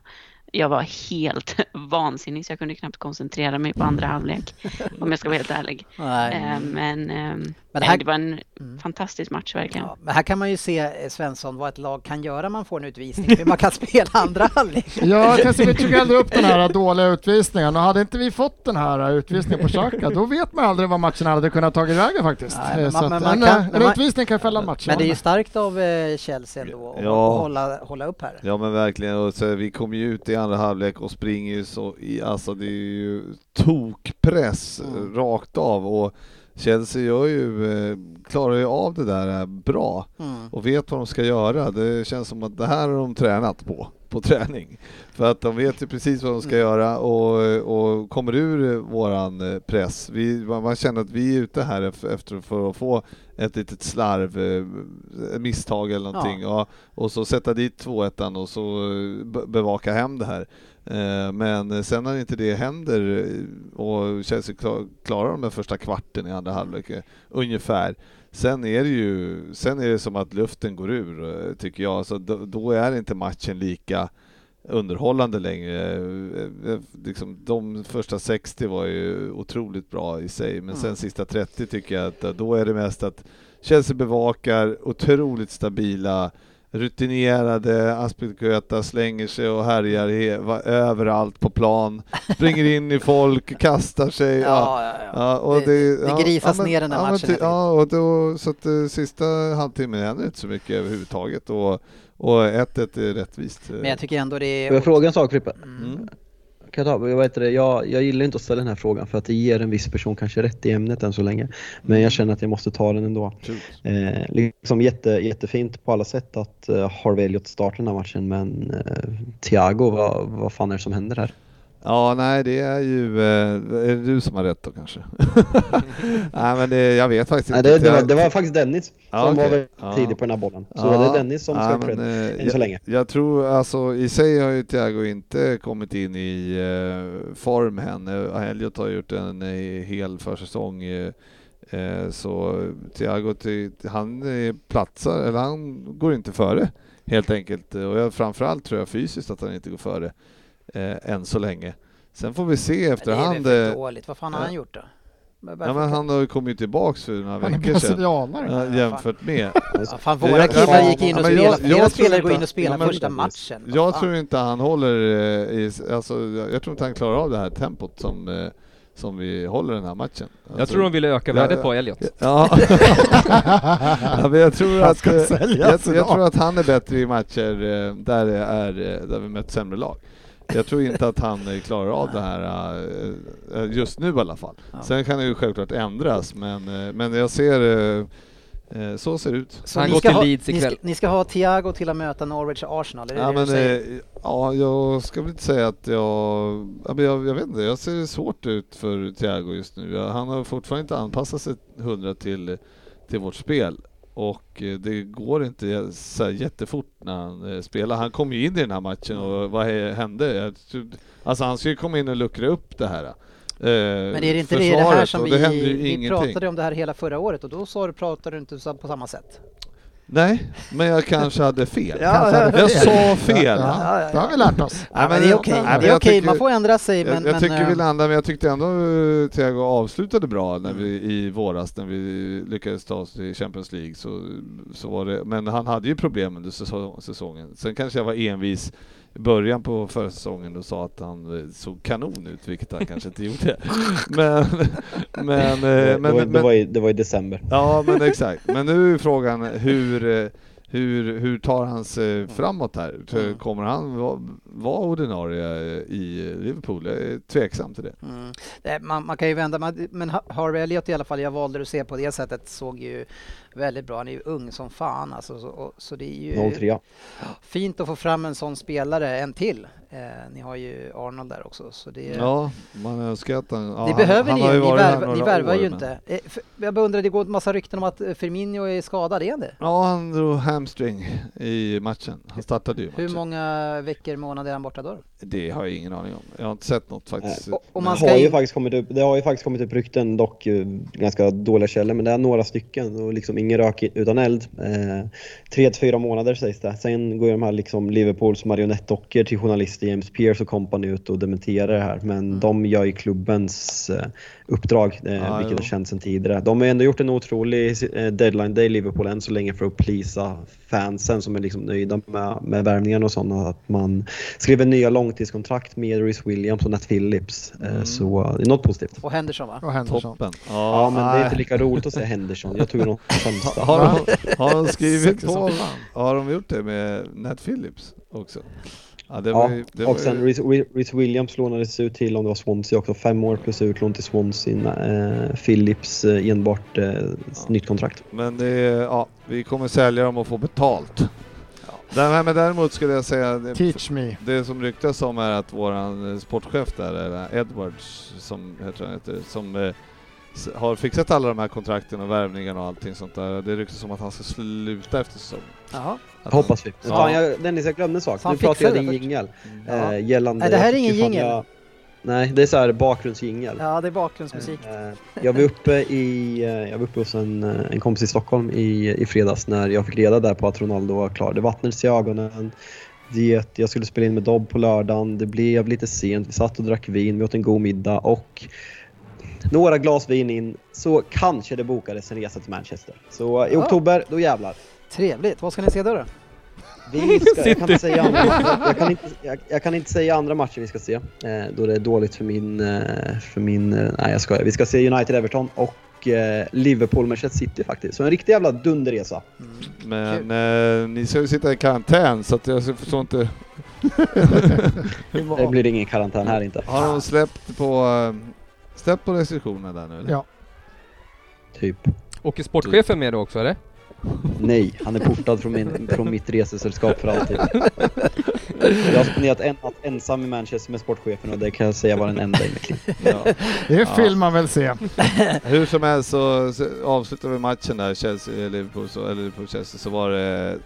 jag var helt vansinnig så jag kunde knappt koncentrera mig på andra halvlek om jag ska vara helt ärlig. Nej. Eh, Men, eh, Men det här- det var en fantastisk match verkligen. Ja, men här kan man ju se eh, Svensson vad ett lag kan göra man får en utvisning, hur man kan spela andra halvlek. Ja, Tessie tog aldrig upp den här dåliga utvisningen och hade inte vi fått den här utvisningen på Xhaka då vet man aldrig vad matchen hade kunnat tagit vägen faktiskt. Nej, men Så man- men att man en, kan- en man- utvisning kan fälla en match. Men det är ju starkt av eh, Chelsea ändå att Ja. hålla, hålla upp här. Ja men verkligen, och så, vi kommer ju ut i andra halvlek och springer ju så i, alltså det är ju tokpress Mm. rakt av och Chelsea gör ju, eh, klarar ju av det där eh, bra Mm. och vet vad de ska göra. Det känns som att det här har de tränat på, på träning. För att de vet ju precis vad de ska Mm. göra och, och kommer ur våran eh, press. Vi, man känner att vi är ute här ef- efter för att få ett litet slarv, eh, misstag eller någonting. Ja. och så sätta dit 2-1 och så eh, be- bevaka hem det här. Men sen när inte det händer och Chelsea klar- klarar de den första kvarten i andra halvlek ungefär. Sen är det ju, sen är det som att luften går ur eh, tycker jag. Så då, då är inte matchen lika underhållande längre. Eh, eh, Liksom, de första 60 var ju otroligt bra i sig, men sen Mm. sista 30 tycker jag att då är det mest att Chelsea bevakar, otroligt stabila, rutinerade, Aspilicueta slänger sig och härjar överallt på plan, springer in i folk, kastar sig. Ja, Ja, ja, ja. Och Det- det, det ja, men- ner den här men matchen Ja, och då, så att eh, sista halvtimmen händer inte så mycket överhuvudtaget och, och 1-1 är rättvist. eh. Men jag tycker ändå det Får jag är... fråga en sak Frippe? Mm. Kan jag, ta, jag, vet det, jag, jag gillar inte att ställa den här frågan för att det ger en viss person kanske rätt i ämnet än så länge. Men jag känner att jag måste ta den ändå. Eh, liksom jätte, jättefint på alla sätt att uh, Harvey Elliot startar den här matchen men eh, Thiago, vad, vad fan är det som händer här? Ja, nej det är ju, eh, är det du som har rätt då kanske? nej men det, jag vet faktiskt Nej, inte. det, det, var, det var faktiskt Dennis Ja, som var okej. väldigt Ja. tidig på den här bollen. Så Ja. det är Dennis som ska Ja, men, eh, än så länge. Jag tror alltså i sig har ju Thiago inte kommit in i eh, form än. Elliot har gjort en eh, hel försäsong. Eh, så Thiago, han platsar, eller han går inte före helt enkelt. Och jag, framförallt tror jag fysiskt att han inte går före eh, än så länge. Sen får vi se Det är efterhand. väl för eh, dåligt. Vad fan har ja. han gjort då? Ja, men han har ju kommit tillbaks för några veckor sedan. Ja, jämfört med. Ja, fan, Jag- våra jag- killar gick in och spelade. jag- Flera jag spelare går in och spelar ja, första matchen. Jag fan? tror inte han håller eh, i, alltså, jag jag tror inte han klarar av det här tempot som, eh, som vi håller den här matchen. Jag Alltså, tror de ville öka värdet ja. på Elliot. Ja. ja, men jag tror att, eh, jag, jag tror att han är bättre i matcher eh, där, det är, eh, där vi mött sämre lag. Jag tror inte att han eh, klarar av det här eh, eh, just nu i alla fall. Ja. Sen kan det ju självklart ändras, men, men jag ser så ser det ut. Så Han ni går ska till ha- Leeds ni ska, ikväll. ni ska ha Thiago till att möta Norwich och Arsenal, är det Ja, det men, du säger? ja, jag ska väl inte säga att jag, jag... Jag vet inte, jag ser det svårt ut för Thiago just nu. Han har fortfarande inte anpassat sig hundra till, till vårt spel. Och eh, det går inte så jättefort när han eh, spelar. Han kom ju in i den här matchen och vad hände? Alltså han skulle komma in och luckra upp det här. Men är det inte det, här som vi, ju vi pratade om det här hela förra året och då sa du, pratade du inte på samma sätt? Nej, men jag kanske hade fel. Ja, Kanske hade jag fel. sa fel. Ja, Ja, det har vi lärt oss. Ja, men det är okej, nej, men det är jag tycker- man får ändra sig men... jag, jag men, tycker vi eh, landade, men jag tyckte ändå uh, Thiago avslutade bra när vi, i våras när vi lyckades ta oss till Champions League. Så, så var det, men han hade ju problem under säsong, säsongen. Sen kanske jag var envis början på förra säsongen och sa att han eh, såg kanon ut, vilket han kanske inte gjorde. Men, men, eh, det, men, var, det, men, var i, det var i december. Ja, men exakt. Men nu är frågan hur, eh, hur, hur tar han sig framåt här? Mm. Kommer han vara, ordinarie i Liverpool? Jag är tveksam till det. Mm. Det- Man, man kan ju vända, man, men Ha- Harvey Elliot i alla fall, jag valde att se på det sättet, såg ju väldigt bra. Han är ju ung som fan alltså, så, och, så det är ju 03. fint att få fram en sån spelare, en till. Eh, ni har ju Arnold där också, så det, Ja, man önskar att han... Ja, det han- behöver han ni har ju, ni, värva, ni värvar år, ju men- inte. Eh, för, jag bara undrar, det går en massa rykten om att eh, Firmino är skadad, är han det? Ja, han drog hamstring i matchen. Han startade ju Hur matchen. många veckor, månader är han borta då? Det har jag ingen aning om. Jag har inte sett något faktiskt. Och- och man Det ska har, ju in- faktiskt kommit upp, det har ju faktiskt kommit upp rykten, dock eh, ganska dåliga källor, men det är några stycken och liksom ingen rök i- utan eld. Eh, tre till fyra månader sägs det. Sen går ju de här liksom Liverpools marionettdockor till journalister James Pearce och company ut och dementerar det här, men de gör ju klubbens eh, uppdrag, Ja, vilket jo. har känts sedan tidigare. De har ändå gjort en otrolig deadline day Liverpool än så länge för att plisa fansen som är liksom nöjda med, med värvningen och sådana. Att man skriver nya långtidskontrakt med Rhys Williams och Nat Phillips. Mm. Så det är något positivt. Och Henderson va? Och Henderson. Toppen. Ja, men det är inte lika roligt att säga Henderson. Jag tog något sämsta. Har de, har de skrivit på? Har de gjort det med Nat Phillips också? Ja, det var Ja, ju, det var och sen ju, Rhys- Williams lånades ut till, om det var Swansea också, fem år plus utlån till Swansea. Eh, Phillips eh, enbart eh, nytt kontrakt. Men det, är- ja, vi kommer sälja dem och få betalt. Den här, men däremot skulle jag säga, det, Teach me. det som ryktas om är att våran eh, sportchef där, Edwards, som heter heter, som eh, har fixat alla de här kontrakten och värvningarna och allting sånt där. Det ryktas som att han ska sluta efter säsongen. Jaha. Att Hoppas vi. Ja. Fan, jag, Dennis, jag glömde en sak. Nu pratar jag fixar din jingel. Eh, gällande... Nej, det här är ingen jingel. jag- Nej, det är så här bakgrundsjingel. Ja, det är bakgrundsmusik. Eh, Jag var uppe, i, jag var uppe hos en, en kompis i Stockholm i, i fredags när jag fick reda där på att Ronaldo var klar. Det vattnades i ögonen. Det, jag skulle spela in med Dobb på lördagen. Det blev lite sent. Vi satt och drack vin, vi åt en god middag och några glas vin in så kanske det bokades en resa till Manchester. Så i Ja. oktober, då jävlar. Trevligt. Vad ska ni se då? då? Vi ska, jag, kan inte säga andra, jag, kan inte, jag, jag kan inte säga andra matcher vi ska se. Eh, då det är dåligt för min... Eh, för min eh, nej jag skojar. Vi ska se United-Everton och eh, Liverpool-Manchester City faktiskt. Så en riktig jävla dunderresa. Men eh, ni ska ju sitta i karantän så att jag förstår inte. Det blir ingen karantän här inte. Har de släppt på, släppt på restriktionerna där nu eller? Ja. Typ. Åker sportchefen med då också eller? Nej, han är portad från, min, från mitt resesällskap för alltid. Jag har spenderat en natt ensam i Manchester med sportchefen och det kan jag säga var den enda liv. Ja. Det Ja. vill man väl se. Hur som helst så, så avslutar vi matchen där, Chelsea, Liverpool, så, eller Liverpool, Chelsea, så var det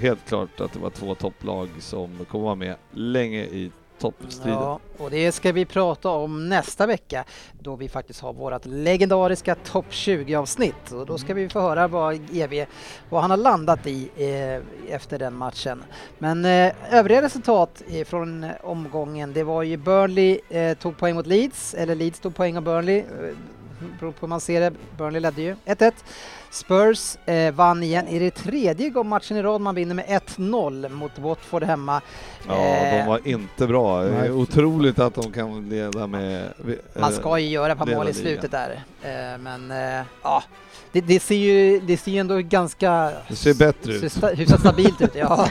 helt klart att det var två topplag som kommer vara med länge i toppstriden. Ja, och det ska vi prata om nästa vecka då vi faktiskt har vårt legendariska topp 20-avsnitt. Och då ska vi få höra vad EV, vad han har landat i eh, efter den matchen. Men eh, övriga resultat från omgången, det var ju Burnley eh, tog poäng mot Leeds, eller Leeds tog poäng av Burnley. Eh, beror på hur man ser det. Burnley ledde ju 1-1. Spurs eh, vann igen. Är det tredje matchen i rad man vinner med 1-0 mot Watford hemma? Ja, Eh, de var inte bra. Det är Nej. otroligt att de kan leda med... Man ska ju göra ett par mål i slutet där. Eh, Men eh, ja, det, det, ser ju, det ser ändå ganska Det ser bättre ut. sta- hyfsat stabilt ut. Ja.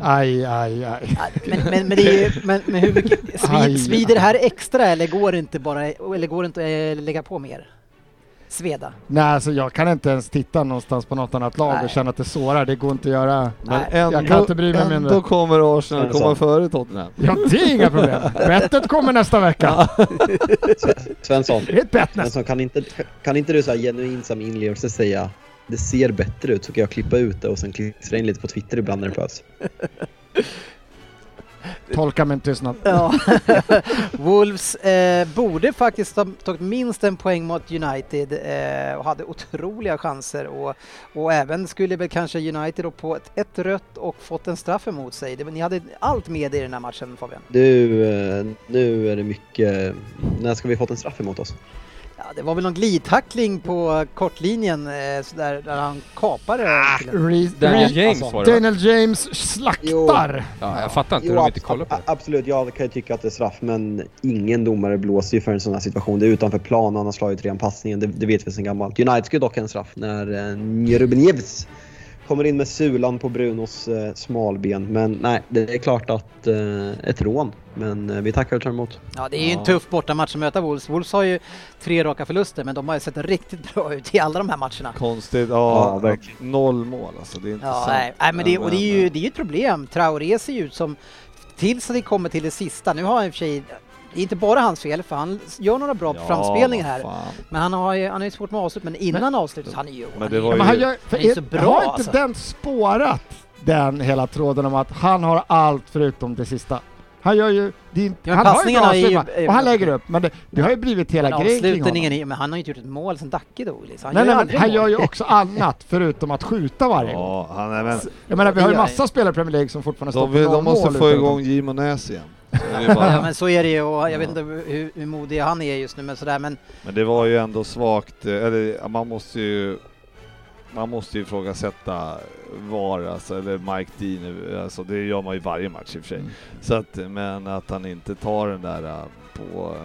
Aj, aj, aj. Men, men, men, det är ju, men, men hur mycket svider det här extra eller går det inte bara eller går det inte att eh, lägga på mer? Sveda? Nej, alltså jag kan inte ens titta någonstans på något annat lag Nej. och känna att det sårar. Det går inte att göra. Men Nej, jag kan ändå, inte bry mig ändå mindre. kommer Arsenal komma Svensson. före Tottenham. Ja, det är inga problem. Bettet kommer nästa vecka. Svensson, Det är ett bett nästa. Svensson kan, inte, kan inte du så här genuint som inlevelse säga det ser bättre ut så kan jag klippa ut det och sen klistra in lite på Twitter ibland när det behövs. Tolka min tystnad. Ja. Wolves eh, borde faktiskt ha tagit minst en poäng mot United eh, och hade otroliga chanser och, och även skulle väl kanske United då på ett, ett rött och fått en straff emot sig. Det, ni hade allt med i den här matchen Fabian. Du, eh, nu är det mycket... När ska vi fått en straff emot oss? Ja, det var väl någon glidtackling på kortlinjen eh, så där, där han kapade killen. Re- Daniel James alltså, var det? Daniel James slaktar. Ja, jag fattar inte Jo, hur de inte kollar på ab- Absolut, jag kan ju tycka att det är straff men ingen domare blåser ju för en sån här situation. Det är utanför plan och han har slagit redan passningen, det, det vet vi sedan gammalt. United ska ju dock ha en straff när eh, Ruben kommer in med sulan på Brunos eh, smalben. Men nej, det är klart att eh, ett rån. Men eh, vi tackar och tar emot. Ja, det är ju en tuff bortamatch att möta Wolves. Wolves har ju tre raka förluster men de har ju sett riktigt bra ut i alla de här matcherna. Konstigt. Ja, Ja, noll mål alltså. Det är inte Ja, sant. nej, nej, men det, och det är ju Men, det är ju ett problem. Traoré ser ju ut som, tills det kommer till det sista, nu har han i och för sig, det är inte bara hans fel för han gör några bra ja, framspelningar här. fan. Men han har ju, han har ju svårt med avslut, men innan avslutet, han är ju... Men han det är var ju- men han gör, för Han är så är- bra, har inte alltså. den spårat den hela tråden om att han har allt förutom det sista? Han gör ju... Det är, inte- Ja, men han har ju bra är ju- avslut, och han lägger upp, men det, det har ju blivit hela men grejen kring avslutningen honom. är, men han har ju inte gjort ett mål sen Dacke dog. Liksom. Han Nej, gör nej, ju men han mål. gör ju också annat förutom att skjuta varje gång. Ja, han är men Jag menar, vi har ju massa spelare i Premier League som fortfarande står de, på de måste få igång Jim och Näs igen. Bara- Ja, men så är det ju och jag Ja. vet inte hur, hur modig han är just nu men sådär men Men det var ju ändå svagt, eller man måste ju man måste ju ifrågasätta VAR, alltså, eller Mike Dean, alltså det gör man ju varje match i och för sig. Mm. Så att, men att han inte tar den där eh, på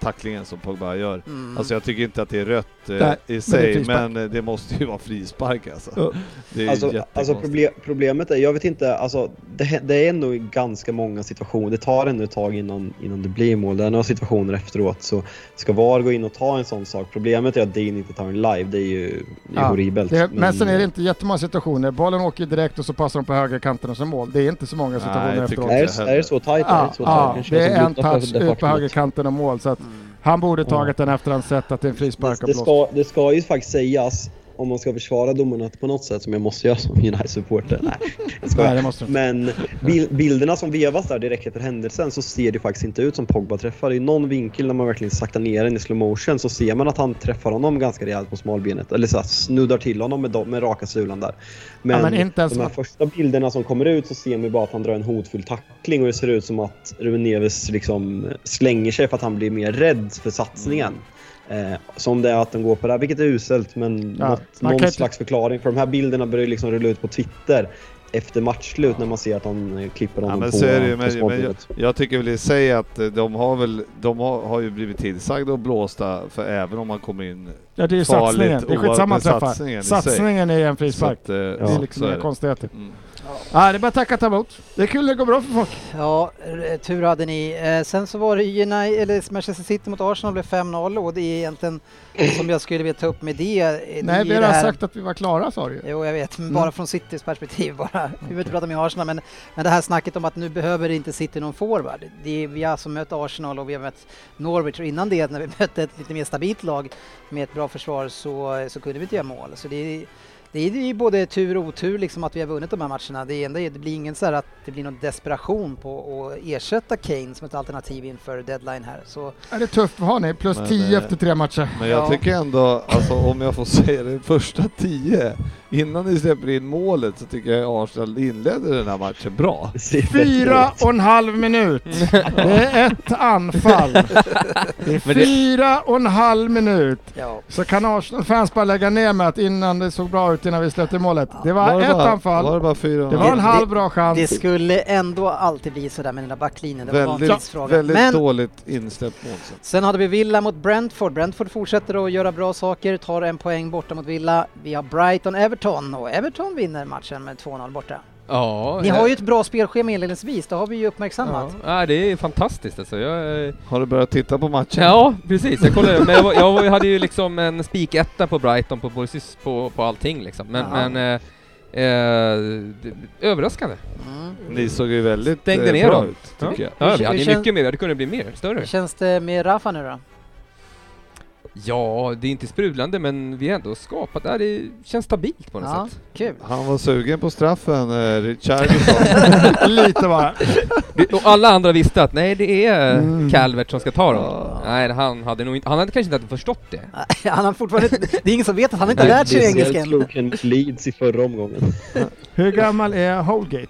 tacklingen som Pogba gör. mm. Alltså jag tycker inte att det är rött eh, Nej, i det är sig, frispark. men, eh, det måste ju vara frispark alltså. Ja. Det är Alltså, alltså proble problemet är, jag vet inte, alltså, det, det är ändå ganska många situationer, det tar ändå ett tag innan, innan det blir mål. Det är några situationer efteråt så ska VAR gå in och ta en sån sak. Problemet är att Dean inte tar en live, det är ju det är Ja, horribelt. Det, men sen är det inte jättemånga situationer. Bollen åker direkt och så passar de på högerkanten och så mål. Det är inte så många situationer tycker efteråt. är, det- är det så tajt? är Ja, det så ja, tajt? Kanske det är en touch det ut på högerkanten och mål. Så att. Han borde tagit den efter han sett att det är en frispark Det blåst. ska, det ska ju faktiskt sägas, om man ska försvara domarna på något sätt som jag måste göra som United-supporter. Nej. Nej. Men bil, bilderna som vevas där direkt efter händelsen så ser det faktiskt inte ut som Pogba träffar. I någon vinkel när man verkligen saktar ner den i slow motion så ser man att han träffar honom ganska rejält på smalbenet. Eller så snuddar till honom med, med raka sulan där. Men, Ja, men de här första bilderna som kommer ut så ser man bara att han drar en hotfull tackling och det ser ut som att Ruben Neves liksom slänger sig för att han blir mer rädd för satsningen. Eh, som det är att den går på det här, vilket är uselt men Ja, något, någon inte- slags förklaring. För de här bilderna börjar ju liksom rulla ut på Twitter efter matchslut när man ser att han eh, klipper Ja, honom men på, så är det ju, på men, men jag, jag tycker väl i sig att eh, de har väl, de har, har ju blivit tillsagda och blåsta för även om man kommer in Ja, det är ju farligt satsningen. Det är skitsamma att oavsett träffa. satsningen. Satsningen är en Så frispark. att, eh, Det är ja, liksom så är inga det. konstigheter. Mm. Ja, det är bara att tacka och ta emot. Det är kul det går bra för folk. Ja, tur hade ni. Eh, sen så var det United, eller Manchester City mot Arsenal blev 5-0 och det är egentligen som jag skulle vilja ta upp med det. eh, det Nej, vi har här- sagt att vi var klara sa du ju. Jo, jag vet, men Mm. bara från Citys perspektiv bara. Vi behöver inte prata med Arsenal, men, men det här snacket om att nu behöver inte City någon forward. Det är, vi har alltså mött Arsenal och vi har mött Norwich och innan det när vi mötte ett lite mer stabilt lag med ett bra försvar så, så kunde vi inte göra mål. Så det är, det är ju både tur och otur liksom att vi har vunnit de här matcherna. Det, enda är, det blir ingen så här att det blir någon desperation på att ersätta Kane som ett alternativ inför deadline här. Så Ja, det är tufft, vad har ni? Plus Men, 10 eh, efter tre matcher. Men jag Ja. tycker ändå, alltså om jag får säga det, första tio, innan ni släpper in målet så tycker jag Arsenal inledde den här matchen bra. Fyra och en halv minut. Det är ett anfall. Det är fyra och en halv minut. Så kan Arsenal-fans bara lägga ner med att innan det såg bra ut innan vi släppte målet. Det var, det ett bara, anfall. Var det bara fyra? Det var en Det- halv bra chans. det skulle ändå alltid bli sådär med den där backlinjen. Det var bara en Väldigt, tidsfråga. väldigt Men dåligt insläppt mål. Sen hade vi Villa mot Brentford. Brentford fortsätter att göra bra saker, tar en poäng borta mot Villa. Vi har Brighton-Everton och Everton vinner matchen med 2-0 borta. Ja, Ni har ju ett bra spelschema inledningsvis, det har vi ju uppmärksammat. Ja, ja, det är fantastiskt alltså. Jag, eh, Har du börjat titta på matchen? ja, precis. Jag kollade. Men jag, var- jag, var- hade ju liksom en spiketta på Brighton på, på, på, på allting liksom. Men, Ja. men eh, eh, det- överraskande. Mm. Ni såg ju väldigt Stängde eh, ner bra dem. ut, tycker jag. Ja, vi hade ju mycket mer. Det kunde bli mer, större. Hur känns det med Rafa nu då? Ja, det är inte sprudlande men vi har ändå skapat, ja, det känns stabilt på något Ja, sätt. kul. Han var sugen på straffen, eh, Richarlison. Lite bara. Det- Och alla andra visste att nej, det är Mm. Calvert som ska ta dem. Ja. Nej, han hade nog inte, han hade kanske inte förstått det. Han har fortfarande det är ingen som vet att han inte Det- lärt sig det engelska slog än. en mot Leeds i förra omgången. Hur gammal är Holgate?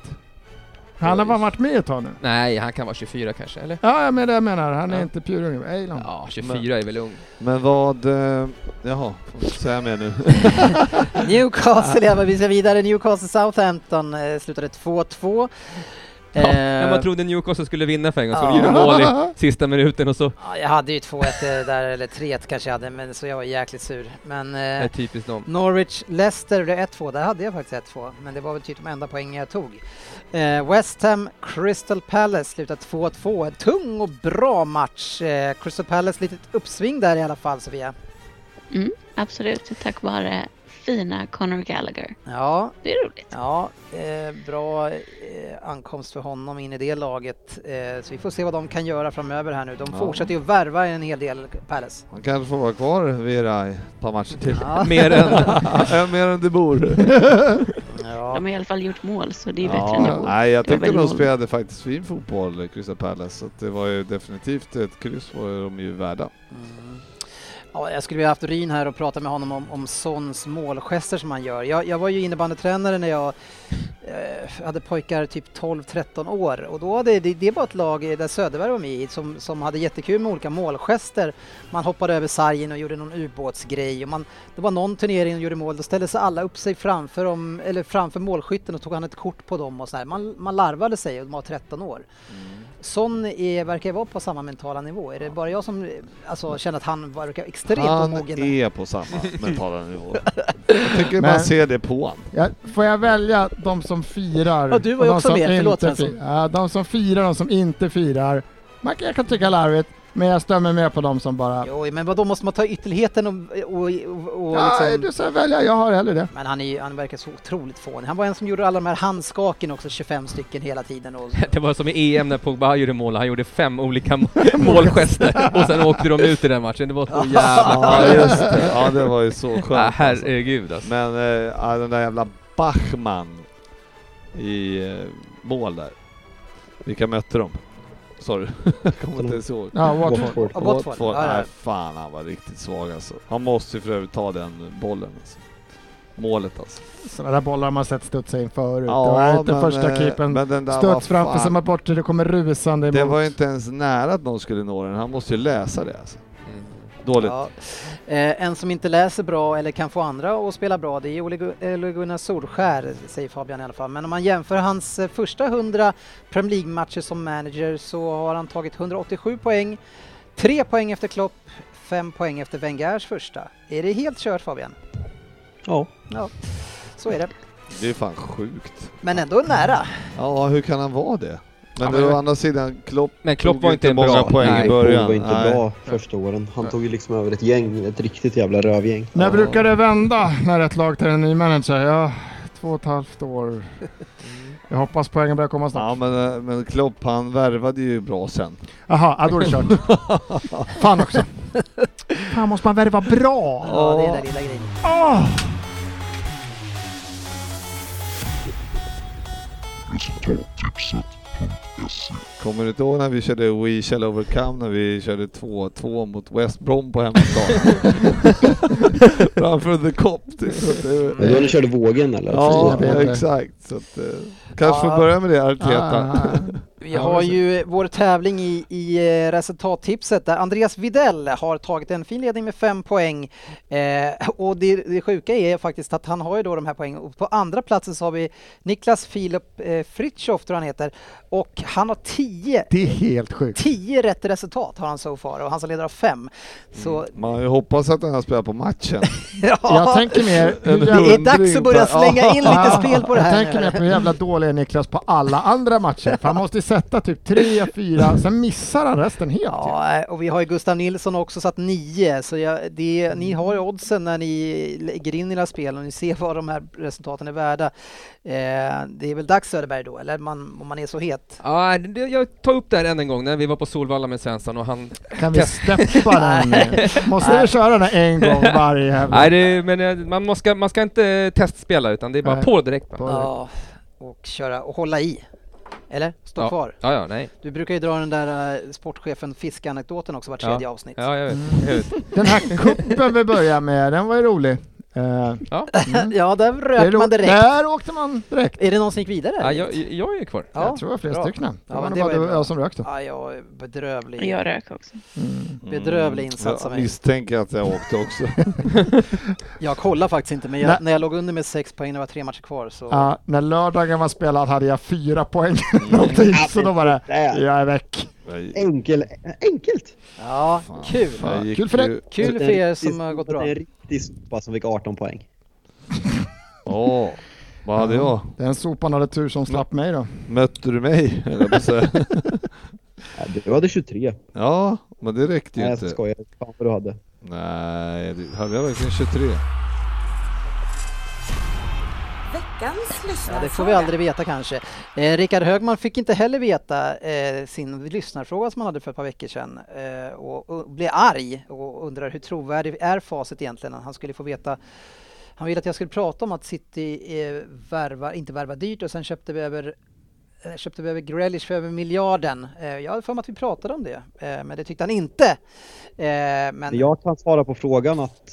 Han har bara varit med ett tag nu. Nej, han kan vara 24 kanske, eller? Ja, menar det jag menar. Han är Ja. inte purung. Ejlan. Ja, 24 är väl ung. Men vad... Eh, jaha, säga mer nu. Newcastle, ja, vi ska vidare. Newcastle-Southampton eh, slutade 2-2. Ja, Eh, när man trodde Newcastle skulle vinna för en gång, så ja. gjorde mål i sista minuten och så... Ja, jag hade ju 2-1 där, eller 3-1 kanske jag hade, men så jag var jäkligt sur. Men Det eh, är typiskt dem. Norwich-Leicester, det är 1-2, där hade jag faktiskt 1-2, men det var väl typ de enda poängen jag tog. Eh, West Ham, Crystal Palace slutar 2-2, en tung och bra match. Eh, Crystal Palace, litet uppsving där i alla fall Sofia. Mm, absolut, tack vare fina Conor Gallagher. Ja, Det är roligt. ja eh, bra eh, ankomst för honom in i det laget. Eh, så vi får se vad de kan göra framöver här nu. De Ja. fortsätter ju att värva en hel del, Palace. Han kanske får vara kvar vid Rai ett par matcher till. Ja. Mer än... Mer än det bor. Ja. De har i alla fall gjort mål så det är bättre Ja, än det nej, jag var tyckte de spelade faktiskt fin fotboll, Crystal Palace. Så det var ju definitivt ett kryss var de ju värda. Mm. Ja, jag skulle vilja haft Ryn här och prata med honom om, om Sons målgester som han gör. Jag, jag var ju innebandytränare när jag eh, hade pojkar typ 12-13 år och då hade det, det var ett lag där Söderberg var med i som, som hade jättekul med olika målgester. Man hoppade över sargen och gjorde någon ubåtsgrej och man, det var någon turnering och gjorde mål, då ställde sig alla upp sig framför, om, eller framför målskytten och tog han ett kort på dem och så här. Man, man larvade sig och de var 13 år. Mm. Son är, verkar vara på samma mentala nivå. Är det bara jag som alltså, känner att han verkar extremt Han omogen? är på samma mentala nivå. Jag tycker man Men- ser det på honom. Ja, får jag välja de som firar? Ja, du var ju och de också som med. Förlåt, inte Svensson. fi- Ja, de som firar och de som inte firar. Man kan, jag kan tycka larvigt. Men jag stämmer med på dem som bara... Jo, men vad då måste man ta ytterligheten och, och, och, och Ja, liksom... du säger välja, jag har hellre det. Men han, är, han verkar så otroligt fånig. Han var en som gjorde alla de här handskaken också, 25 stycken hela tiden. Och, Det var som i EM när Pogba gjorde mål, han gjorde fem olika må- målgester och sen åkte de ut i den matchen. Det var så jävla Ja, just det. Ja, det var ju så skönt. Ja, alltså. herregud alltså. Men ja, den där jävla Bachmann i eh, mål där. Vilka mötte de? Sorry, jag kommer inte ens ihåg. Ja, Watford. Ja, Watford. Ja, ja. Nej, fan han var riktigt svag alltså. Han måste ju för övrigt ta den bollen alltså. Målet alltså. Sådana där bollar har man sett studsa in förut. Ja, det var inte men, första eh, keepern. Studs framför fan- sig, man bort det, det kommer rusande Det emot. var ju inte ens nära att någon skulle nå den. Han måste ju läsa det alltså. Dåligt. ja. eh, en som inte läser bra eller kan få andra att spela bra, det är Ole Ole Gunnar Solskär, säger Fabian i alla fall. Men om man jämför hans eh, första 100 Premier League-matcher som manager så har han tagit 187 poäng, 3 poäng efter Klopp, 5 poäng efter Wengers första. Är det helt kört Fabian? Ja. Ja, så är det. Det är fan sjukt. Men ändå nära. Ja, hur kan han vara det? Men Ja, men- å andra sidan, Klopp Men Klopp var inte en bra... poäng Nej. i början. var inte Nej. bra första åren. Han tog ju liksom över ett gäng, ett riktigt jävla rövgäng. När Ja. brukar det vända när ett lag tar en ny manager? Ja, två och ett halvt år. Jag hoppas poängen börjar komma Ja snart. men, eh, men Klopp han värvade ju bra sen. Jaha, ja, då är det kört. Fan också. Fan måste man värva bra? Ja, det är den lilla grejen. Åh! Kommer du inte ihåg när vi körde We shall overcome när vi körde 2-2 mot West Brom på hemmaplan? Framför the Cop. Det, det, Men då ni körde vågen eller? ja, det. exakt. Så att, eh, kanske får Ja. börja med det Arteta. Ah, Vi har så. ju vår tävling i, i eh, resultattipset där Andreas Videll har tagit en fin ledning med fem poäng. Eh, och det, det sjuka är faktiskt att han har ju då de här poängen. Och på andra platsen så har vi Niklas Filip eh, Fritjof tror jag han heter. Och han har tio, det är helt sjukt. tio rätt resultat har han so far och han som leder av fem. Så Man hoppas att han spelar på matchen. ja, Jag tänker mer... det är dags att börja slänga in lite spel på det Jag här tänker mer på hur jävla dålig är Niklas på alla andra matcher. För han måste sätta typ tre, fyra, sen missar han resten helt. Ja, och vi har ju Gustav Nilsson också satt nio, så jag, det, ni har ju oddsen när ni lägger in era spel och ni ser vad de här resultaten är värda. Eh, det är väl dags Söderberg då, eller man, om man är så het? Ja, det, jag tar upp det här än en gång när vi var på Solvalla med Svensson och han... Kan vi släppa den? Måste vi köra den en gång varje jävla... Nej, det, men eh, man, ska, man ska inte testspela utan det är bara Nej. på direkt. bara. På- Ja, och köra och hålla i. Eller? Stå Ja. kvar. Ja, ja, nej. Du brukar ju dra den där uh, sportchefen fiskanekdoten också vart Ja. tredje avsnitt. Ja, jag vet. Mm. Jag vet. Den här kuppen vi börjar med, den var ju rolig. Eh, Ja. mm. ja, där rök man direkt. Där åkte man direkt. Är det någon som gick vidare? Ja, jag, jag är kvar. Ja, jag tror det var flera stycken. Det Ja, var det bara var jag som rökte. Ja, jag bedrövlig. Jag rök också. Mm. Bedrövlig insats av mig. Misstänker att jag åkte också. Jag kollar faktiskt inte, men jag, när jag låg under med sex poäng, det var tre matcher kvar, så... Ja, när lördagen var spelad hade jag fyra poäng Mm. så då var det, jag är väck. Nej, Enkel, enkelt! Ja, fan. kul! Gick Kul för dig. ju- Kul för er som har gått bra. Det är en riktig sopa som fick 18 poäng. Åh, vad hade jag? Den sopan hade tur som slapp mig då. Mötte du mig? du hade 23. ja, men det räckte ju Nej jag inte. skojar. Fan vad du hade. Nej, det- hade jag verkligen 23? Veckans Ja, lyssnarfråga. det får vi aldrig veta kanske. Eh, Rickard Högman fick inte heller veta eh, sin lyssnarfråga som han hade för ett par veckor sedan eh, och, och blev arg och undrar hur trovärdig är facit egentligen? Han skulle få veta han ville att jag skulle prata om att City eh, värvar, inte värvar dyrt och sen köpte vi över eh, köpte vi över Grealish för över miljarden. Eh, jag hade för mig att vi pratade om det, men det tyckte han inte. Men Jag kan svara på frågan att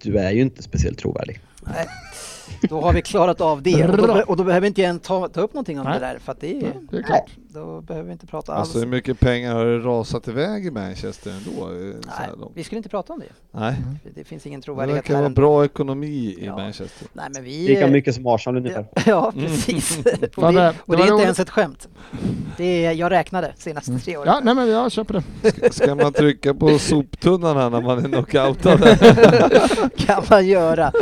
du är ju inte speciellt trovärdig. Nej, då har vi klarat av det och då, och då behöver inte jag än ta, ta upp någonting om Nej. det där för att det är, det är klart. Då behöver vi inte prata alls. Alltså hur mycket pengar har det rasat iväg i Manchester ändå? Nej, vi skulle inte prata om det. Nej, Det finns ingen det trovärdighet verkar här. vara bra ekonomi i Ja. Manchester. Nej, men vi... Lika mycket som Arsenal ungefär. Ja, precis. och Fan, det, det- och det det är inte roligt. ens ett skämt. Det är, jag räknade senaste tre åren. Ja, nej men jag köper det. Ska man trycka på soptunnan här när man är knockoutad? kan man göra.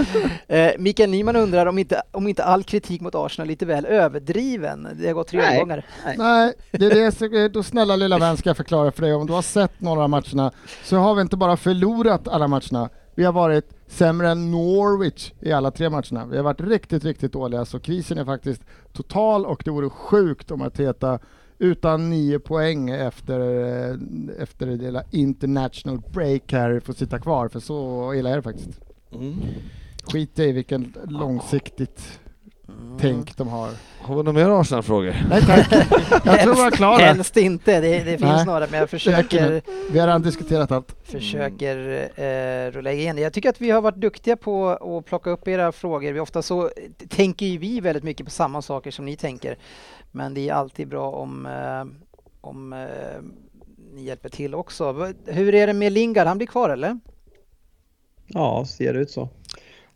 Eh, Mikael Nyman undrar om inte, om inte all kritik mot Arsenal är lite väl överdriven. Det har gått tre omgångar. Nej, Nej, det är det, då snälla lilla vän ska jag förklara för dig. Om du har sett några av matcherna så har vi inte bara förlorat alla matcherna, vi har varit sämre än Norwich i alla tre matcherna. Vi har varit riktigt, riktigt dåliga, så krisen är faktiskt total och det vore sjukt om Arteta utan nio poäng efter, eh, efter det lilla international break här får sitta kvar, för så illa är det faktiskt. Mm. Skit i vilken långsiktigt tänk de har. Har vi några mer Arsenal-frågor? Nej tack, jag tror jag är klar. Helst inte, det, det finns Nej. några men jag försöker. Vi har redan diskuterat allt. försöker eh, rulla igen. Jag tycker att vi har varit duktiga på att plocka upp era frågor. Vi ofta så tänker ju vi väldigt mycket på samma saker som ni tänker. Men det är alltid bra om, eh, om eh, ni hjälper till också. Hur är det med Lingard? Han blir kvar eller? Ja, ser det ut så.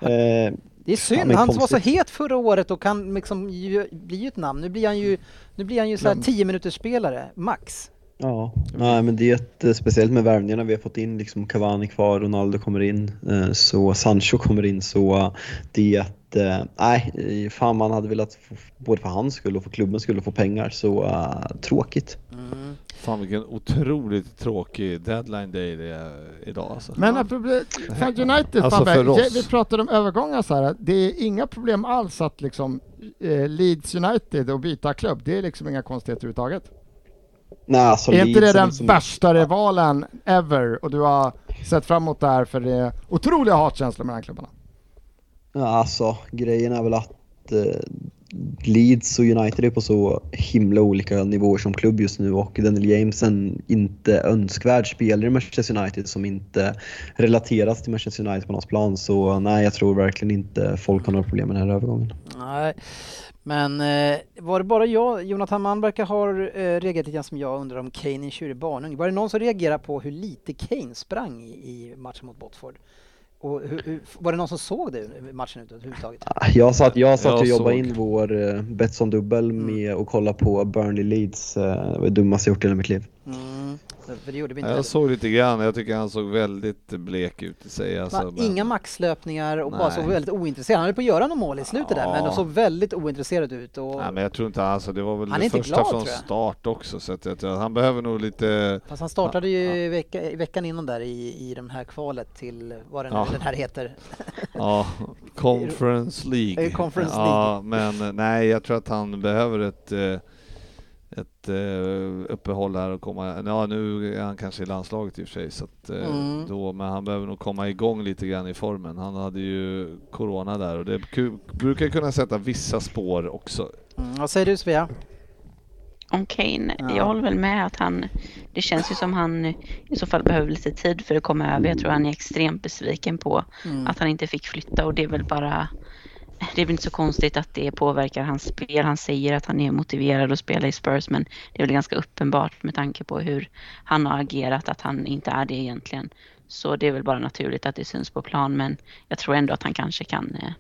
Eh, Det är synd, men han var så het förra året och kan liksom ju, bli ju ett namn. Nu blir han ju, nu blir han ju så här Glömd. 10 minuters spelare, max. Ja, nej, men det är ett, eh, speciellt med värvningarna vi har fått in, liksom Cavani kvar, Ronaldo kommer in, eh, så Sancho kommer in, så det är ett, eh, nej, fan man hade velat, få, både för hans skull och för klubbens skull, få pengar, så eh, tråkigt. Mm. Fan vilken otroligt tråkig deadline day det är idag alltså. Men apropå, för United, Alltså för oss. vi pratade om övergångar så här, det är inga problem alls att liksom eh, Leeds United och byta klubb, det är liksom inga konstigheter överhuvudtaget. Nej, alltså, är inte det Leeds den liksom- värsta rivalen ever och du har sett fram emot det här för det är otroliga hatkänslor mellan klubbarna? Ja, alltså grejen är väl att eh, Leeds och United är på så himla olika nivåer som klubb just nu och Daniel James är en inte önskvärd spelare i Manchester United som inte relateras till Manchester United på något plan. Så nej, jag tror verkligen inte folk har några problem med den här övergången. Nej, men eh, var det bara jag, Jonathan Mann verkar ha eh, reagerat lite grann som jag undrar om Kane är en tjurig barnung. Var det någon som reagerade på hur lite Kane sprang i, i matchen mot Botford? Och hur, hur, var det någon som såg det matchen överhuvudtaget? Jag satt, jag satt Jag och jobbade in vår eh, Betsson-dubbel med att kolla på Burnley Leeds. Eh, det var det dummaste jag gjort i hela mitt liv. Mm, för det gjorde vi inte. Jag såg lite grann, jag tycker han såg väldigt blek ut i sig alltså, men- Inga maxlöpningar och bara så Nej. väldigt ointresserad. Han höll på att göra något mål i slutet där men Ja. såg väldigt ointresserad ut. Och, Nej men jag tror inte alltså, det var väl Han det första glad, från start också så att jag tror att han behöver nog lite Fast han startade ju i, vecka, veckan innan där i, i den här kvalet till vad den, Ja. den här heter. Ja, Conference League. Conference Ja, men nej, jag tror att han behöver ett, eh, ett eh, uppehåll här och komma, ja nu är han kanske i landslaget i och för sig, så att, eh, Mm. då, men han behöver nog komma igång lite grann i formen. Han hade ju Corona där och det brukar kunna sätta vissa spår också. Mm, vad säger du Svea? Om Kane, Ja. jag håller väl med att han, det känns ju som han i så fall behöver lite tid för att komma över. Jag tror han är extremt besviken på Mm. att han inte fick flytta och det är väl bara, det är väl inte så konstigt att det påverkar hans spel. Han säger att han är motiverad att spela i Spurs men det är väl ganska uppenbart med tanke på hur han har agerat att han inte är det egentligen. Så det är väl bara naturligt att det syns på plan men jag tror ändå att han kanske kan, eh,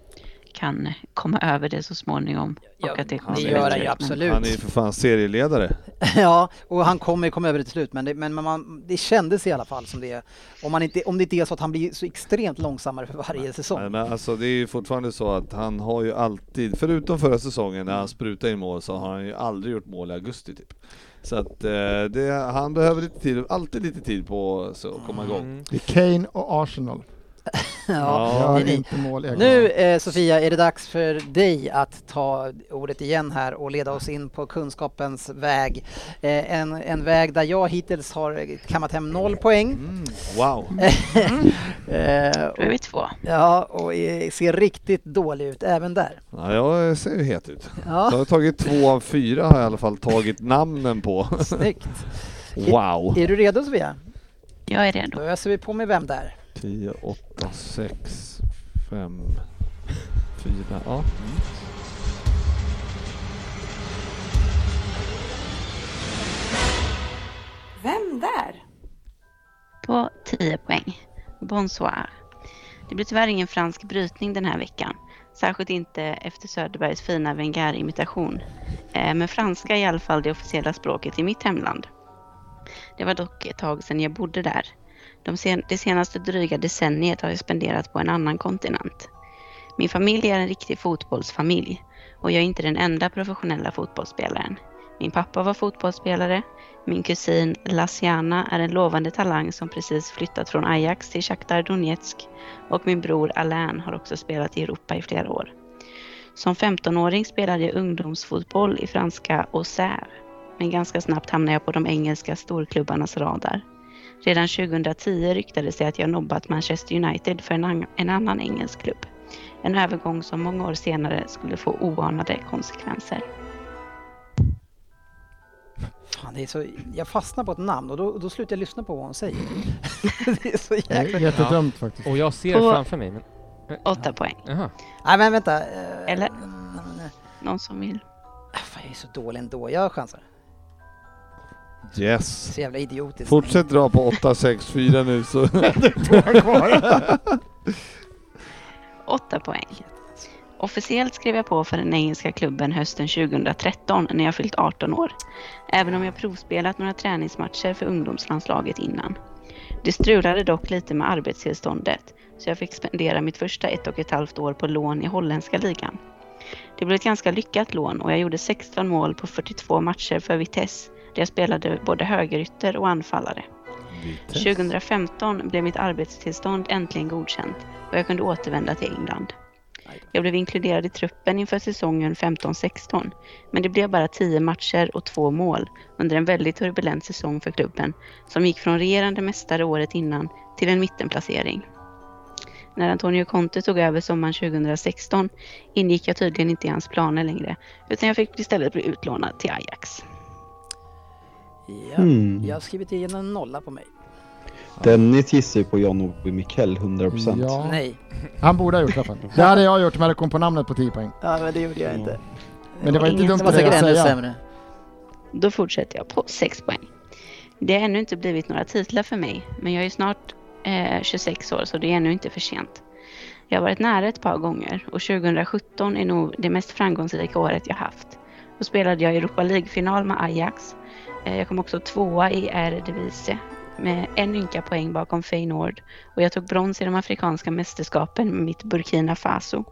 kan komma över det så småningom. Ja, och att det kommer det gör han ju absolut. Han är ju för fan serieledare. ja, och han kommer komma över det till slut men, det, men man, det kändes i alla fall som det. Om, man inte, om det inte är så att han blir så extremt långsammare för varje säsong. Nej, men alltså det är ju fortfarande så att han har ju alltid, förutom förra säsongen när han sprutade in mål så har han ju aldrig gjort mål i augusti typ. Så att eh, det, han behöver lite tid, alltid lite tid på sig att komma igång. Mm. Det är Kane och Arsenal. ja, det är ni. inte mål. Nu eh, Sofia är det dags för dig att ta ordet igen här och leda oss in på kunskapens väg. Eh, en, en väg där jag hittills har kammat hem noll poäng. Mm, wow! Eh, Då är vi två. ja, och ser riktigt dålig ut även där. Ja, jag ser ju het ut. Jag Ja, har tagit två av fyra har jag i alla fall tagit namnen på. snyggt. Wow! Är du redo Sofia? Jag är redo. Då öser vi på med vem där? 10, 8, 6, 5, 4, ja. Vem där? På 10 poäng. Bonsoir. Det blir tyvärr ingen fransk brytning den här veckan. Särskilt inte efter Söderbergs fina Wenger-imitation. Eh, Men franska är i alla fall det officiella språket i mitt hemland. Det var dock ett tag sedan jag bodde där. De sen, det senaste dryga decenniet har jag spenderat på en annan kontinent. Min familj är en riktig fotbollsfamilj. Och jag är inte den enda professionella fotbollsspelaren. Min pappa var fotbollsspelare, min kusin Lasiana är en lovande talang som precis flyttat från Ajax till Shakhtar Donetsk och min bror Alain har också spelat i Europa i flera år. Som 15-åring spelade jag ungdomsfotboll i franska Auxerre, men ganska snabbt hamnade jag på de engelska storklubbarnas radar. Redan 2010 ryktades det att jag nobbat Manchester United för en, an- en annan engelsk klubb. En övergång som många år senare skulle få oanade konsekvenser. Fan, det är så, jag fastnar på ett namn och då, då slutar jag lyssna på vad hon säger. det är så jäkla... är jättedumt faktiskt. Och jag ser På- framför mig, men... Åtta poäng. Jaha. Nej men vänta. eh, Eller? Någon som vill? ah, Fan, jag är så dålig ändå. Jag chansar. Yes. Så jävla idiotiskt. Fortsätt dra på 8, 6, 4 nu så... Åtta poäng. Officiellt skrev jag på för den engelska klubben hösten 2013 när jag fyllt 18 år. Även om jag provspelat några träningsmatcher för ungdomslandslaget innan. Det strulade dock lite med arbetstillståndet så jag fick spendera mitt första ett och ett halvt år på lån i holländska ligan. Det blev ett ganska lyckat lån och jag gjorde 16 mål på 42 matcher för Vitesse där jag spelade både högerytter och anfallare. 2015 blev mitt arbetstillstånd äntligen godkänt och jag kunde återvända till England. Jag blev inkluderad i truppen inför säsongen 15-16, men det blev bara 10 matcher och två mål under en väldigt turbulent säsong för klubben som gick från regerande mästare året innan till en mittenplacering. När Antonio Conte tog över sommaren 2016 ingick jag tydligen inte i hans planer längre, utan jag fick istället bli utlånad till Ajax. Ja, Hmm. Jag har skrivit igen en nolla på mig. Dennis gissar ju på John-Owe Mikell 100%. Ja, Nej. han borde ha gjort det. Det hade jag gjort om jag hade kommit på namnet på 10 poäng. Ja men det gjorde jag inte. Men det var inte dumt att säga. sämre. Då fortsätter jag på 6 poäng. Det har ännu inte blivit några titlar för mig, men jag är snart eh, 26 år så det är ännu inte för sent. Jag har varit nära ett par gånger och 2017 är nog det mest framgångsrika året jag haft. Då spelade jag Europa League-final med Ajax. Eh, jag kom också tvåa i Eredivisie med en ynka poäng bakom Feyenoord och jag tog brons i de afrikanska mästerskapen med mitt Burkina Faso.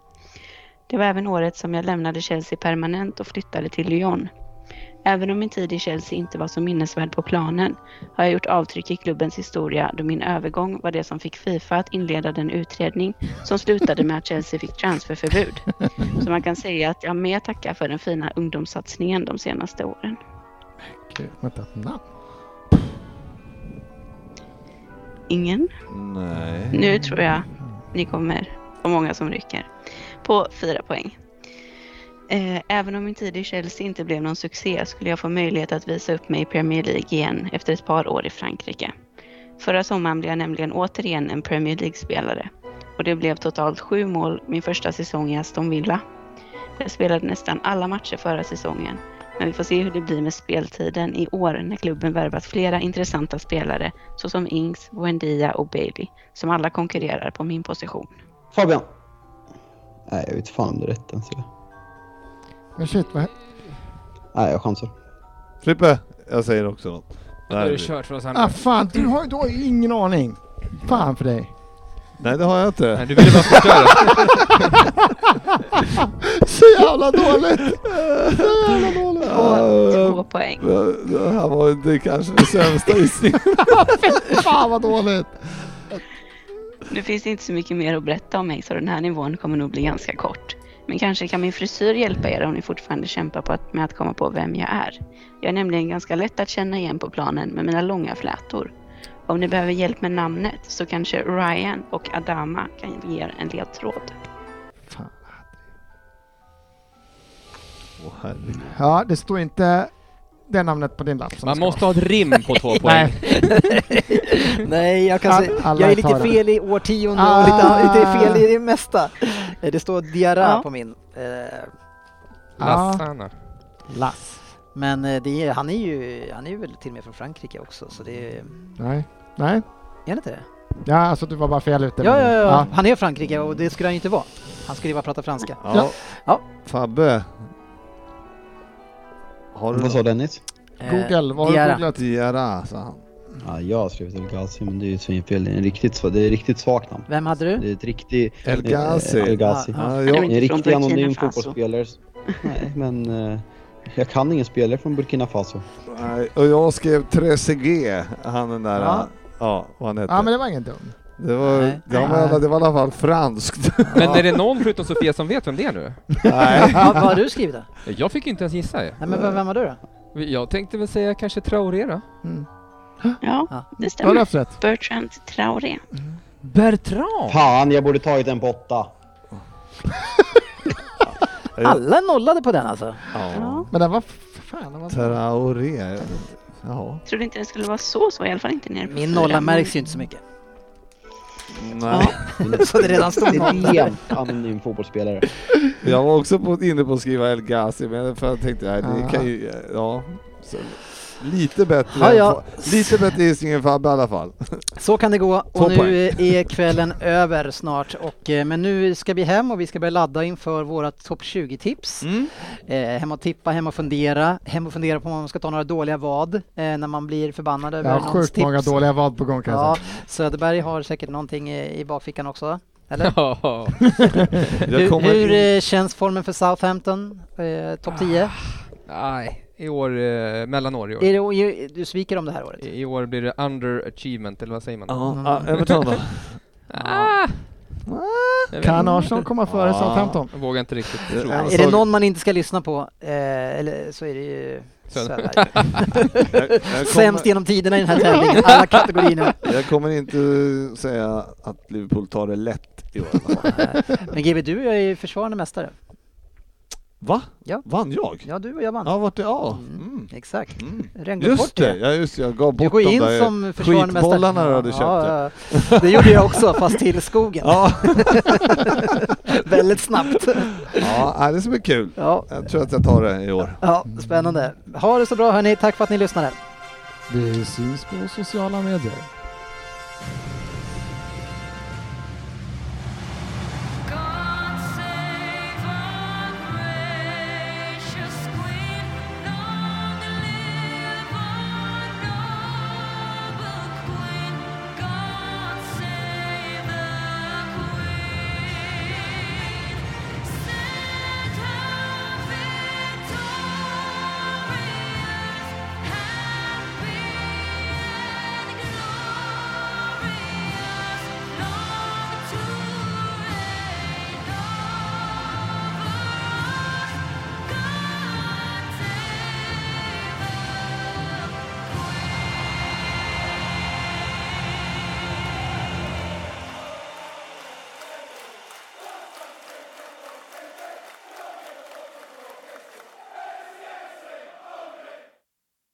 Det var även året som jag lämnade Chelsea permanent och flyttade till Lyon. Även om min tid i Chelsea inte var så minnesvärd på planen har jag gjort avtryck i klubbens historia då min övergång var det som fick Fifa att inleda den utredning som slutade med att Chelsea fick transferförbud. Så man kan säga att jag mer tackar för den fina ungdomssatsningen de senaste åren. Okej, Vänta, namn? Ingen? Nej. Nu tror jag ni kommer få många som rycker. På fyra poäng. Eh, Även om min tid i Chelsea inte blev någon succé skulle jag få möjlighet att visa upp mig i Premier League igen efter ett par år i Frankrike. Förra sommaren blev jag nämligen återigen en Premier League-spelare och det blev totalt sju mål min första säsong i Aston Villa. Jag spelade nästan alla matcher förra säsongen men vi får se hur det blir med speltiden i år när klubben värvat flera intressanta spelare såsom Ings, Buendia och Bailey som alla konkurrerar på min position. Fabian. Nej, jag vet fan om det är rätt ens. Men shit, vad... Nej, jag chansar. Frippe, jag säger också något. Nu är det kört för oss andra. Ah fan, du har, du har ingen aning. Fan för dig. Nej det har jag Nej, inte. du ville bara förstöra. Så jävla dåligt! Så jävla dåligt! På två poäng. Det här var inte kanske den sämsta gissningen. Fan vad dåligt! Nu finns det inte så mycket mer att berätta om mig så den här nivån kommer nog bli ganska kort. Men kanske kan min frisyr hjälpa er om ni fortfarande kämpar på att, med att komma på vem jag är. Jag är nämligen ganska lätt att känna igen på planen med mina långa flätor. Om ni behöver hjälp med namnet så kanske Ryan och Adama kan ge er en ledtråd. Fan. Herregud. Ja, det står inte det namnet på din lapp. som Man måste ha ett rim på två poäng. Nej, jag kan säga, jag är lite fel i årtionde Ah. och lite, lite fel i det mesta. Eh, Det står Diarra Ja. på min. Eh, Lassana. Lass. Men eh, det är, han är ju han är ju väl till och med från Frankrike också så det är... Nej. Nej. Är han inte det? Ja, alltså du var bara fel ute. Ja, ja, det. ja, han är Frankrike och det skulle han ju inte vara. Han skulle ju bara prata franska. Ja. Ja. Fabbe. Har du Vad sa Dennis? Eh, Google, vad har du googlat? Diarra, sa han. Ja, jag har skrivit El Ghazi, men det är ju svinfel. Det är, en riktigt, det är ett riktigt svagt namn. Vem hade du? Det är ett riktigt... El Ghazi. El Ghazi. Ja, Ja, ja. En riktig anonym fotbollsspelare Nej, men eh, jag kan ingen spelare från Burkina Faso. Nej, och jag skrev Trezeguet, han den där, Ja. Ja, vad han hette. Ja men det var ingen dum. det, var, Nej. det, var, det var i alla fall franskt. Men är det någon förutom Sofia som vet vem det är nu? Nej. Ja, vad har du skrivit då? Jag fick ju inte ens gissa. Nej, men vem, var du då? Jag tänkte väl säga kanske Traoré då? Mm. Ja, Ja. det stämmer. Bertrand Traoré. Bertrand! Fan, jag borde tagit en på åtta. Alla nollade på den alltså. Ja. Men den var fan, den var Traoré. Jaha. Trodde inte det skulle vara så svår, i alla fall inte nere på Min fyra, nolla men- märks ju inte så mycket. Nej. Så det redan stod noll. Extremt anonym fotbollsspelare. Jag var också på, inne på att skriva El Ghazi, men för jag tänkte, nej, det Ah. kan ju, ja. Så, lite bättre, Ja, ja. lite bättre gissning än Fabbe i alla fall. Så kan det gå Två och nu poäng. är kvällen över snart. Och, eh, men nu ska vi hem och vi ska börja ladda inför våra topp 20-tips. Eh, hem och tippa, hem och fundera. Hem och fundera på om man ska ta några dåliga vad eh, när man blir förbannad över Jag har någons sjukt tips. många dåliga vad på gång kan jag Ja, säga. Söderberg har säkert någonting i, i bakfickan också. Eller? Ja. Hur hur eh, känns formen för Southampton? Eh, Topp 10? Nej, i år, eh, mellanår i år. Är det, du sviker om det här året? I, I år blir det underachievement, eller vad säger man? Ja, Everton då? Ah! Vet Kan. Arsenal komma före. Southampton? Jag vågar inte riktigt tro. ja. Är det någon man inte ska lyssna på, eh, eller så är det ju Söderberg. Sämst kommer, genom tiderna i den här tävlingen, alla kategorierna. jag kommer inte säga att Liverpool tar det lätt i år. Men GB, du är ju försvarande mästare. Va? Ja. Vann jag? Ja, du och jag vann. Ja, vart det? Ja. Mm, Mm. Exakt. Mm. Gått Just bort det, ja just det, jag gav Du bort går de in där som skitbollarna du hade köpt. Ja. Det gjorde jag också, fast till skogen. Ja, Väldigt snabbt. ja det ska bli kul. Ja, Jag tror att jag tar det i år. ja, spännande. Ha det så bra hörni, tack för att ni lyssnade. Vi syns på sociala medier.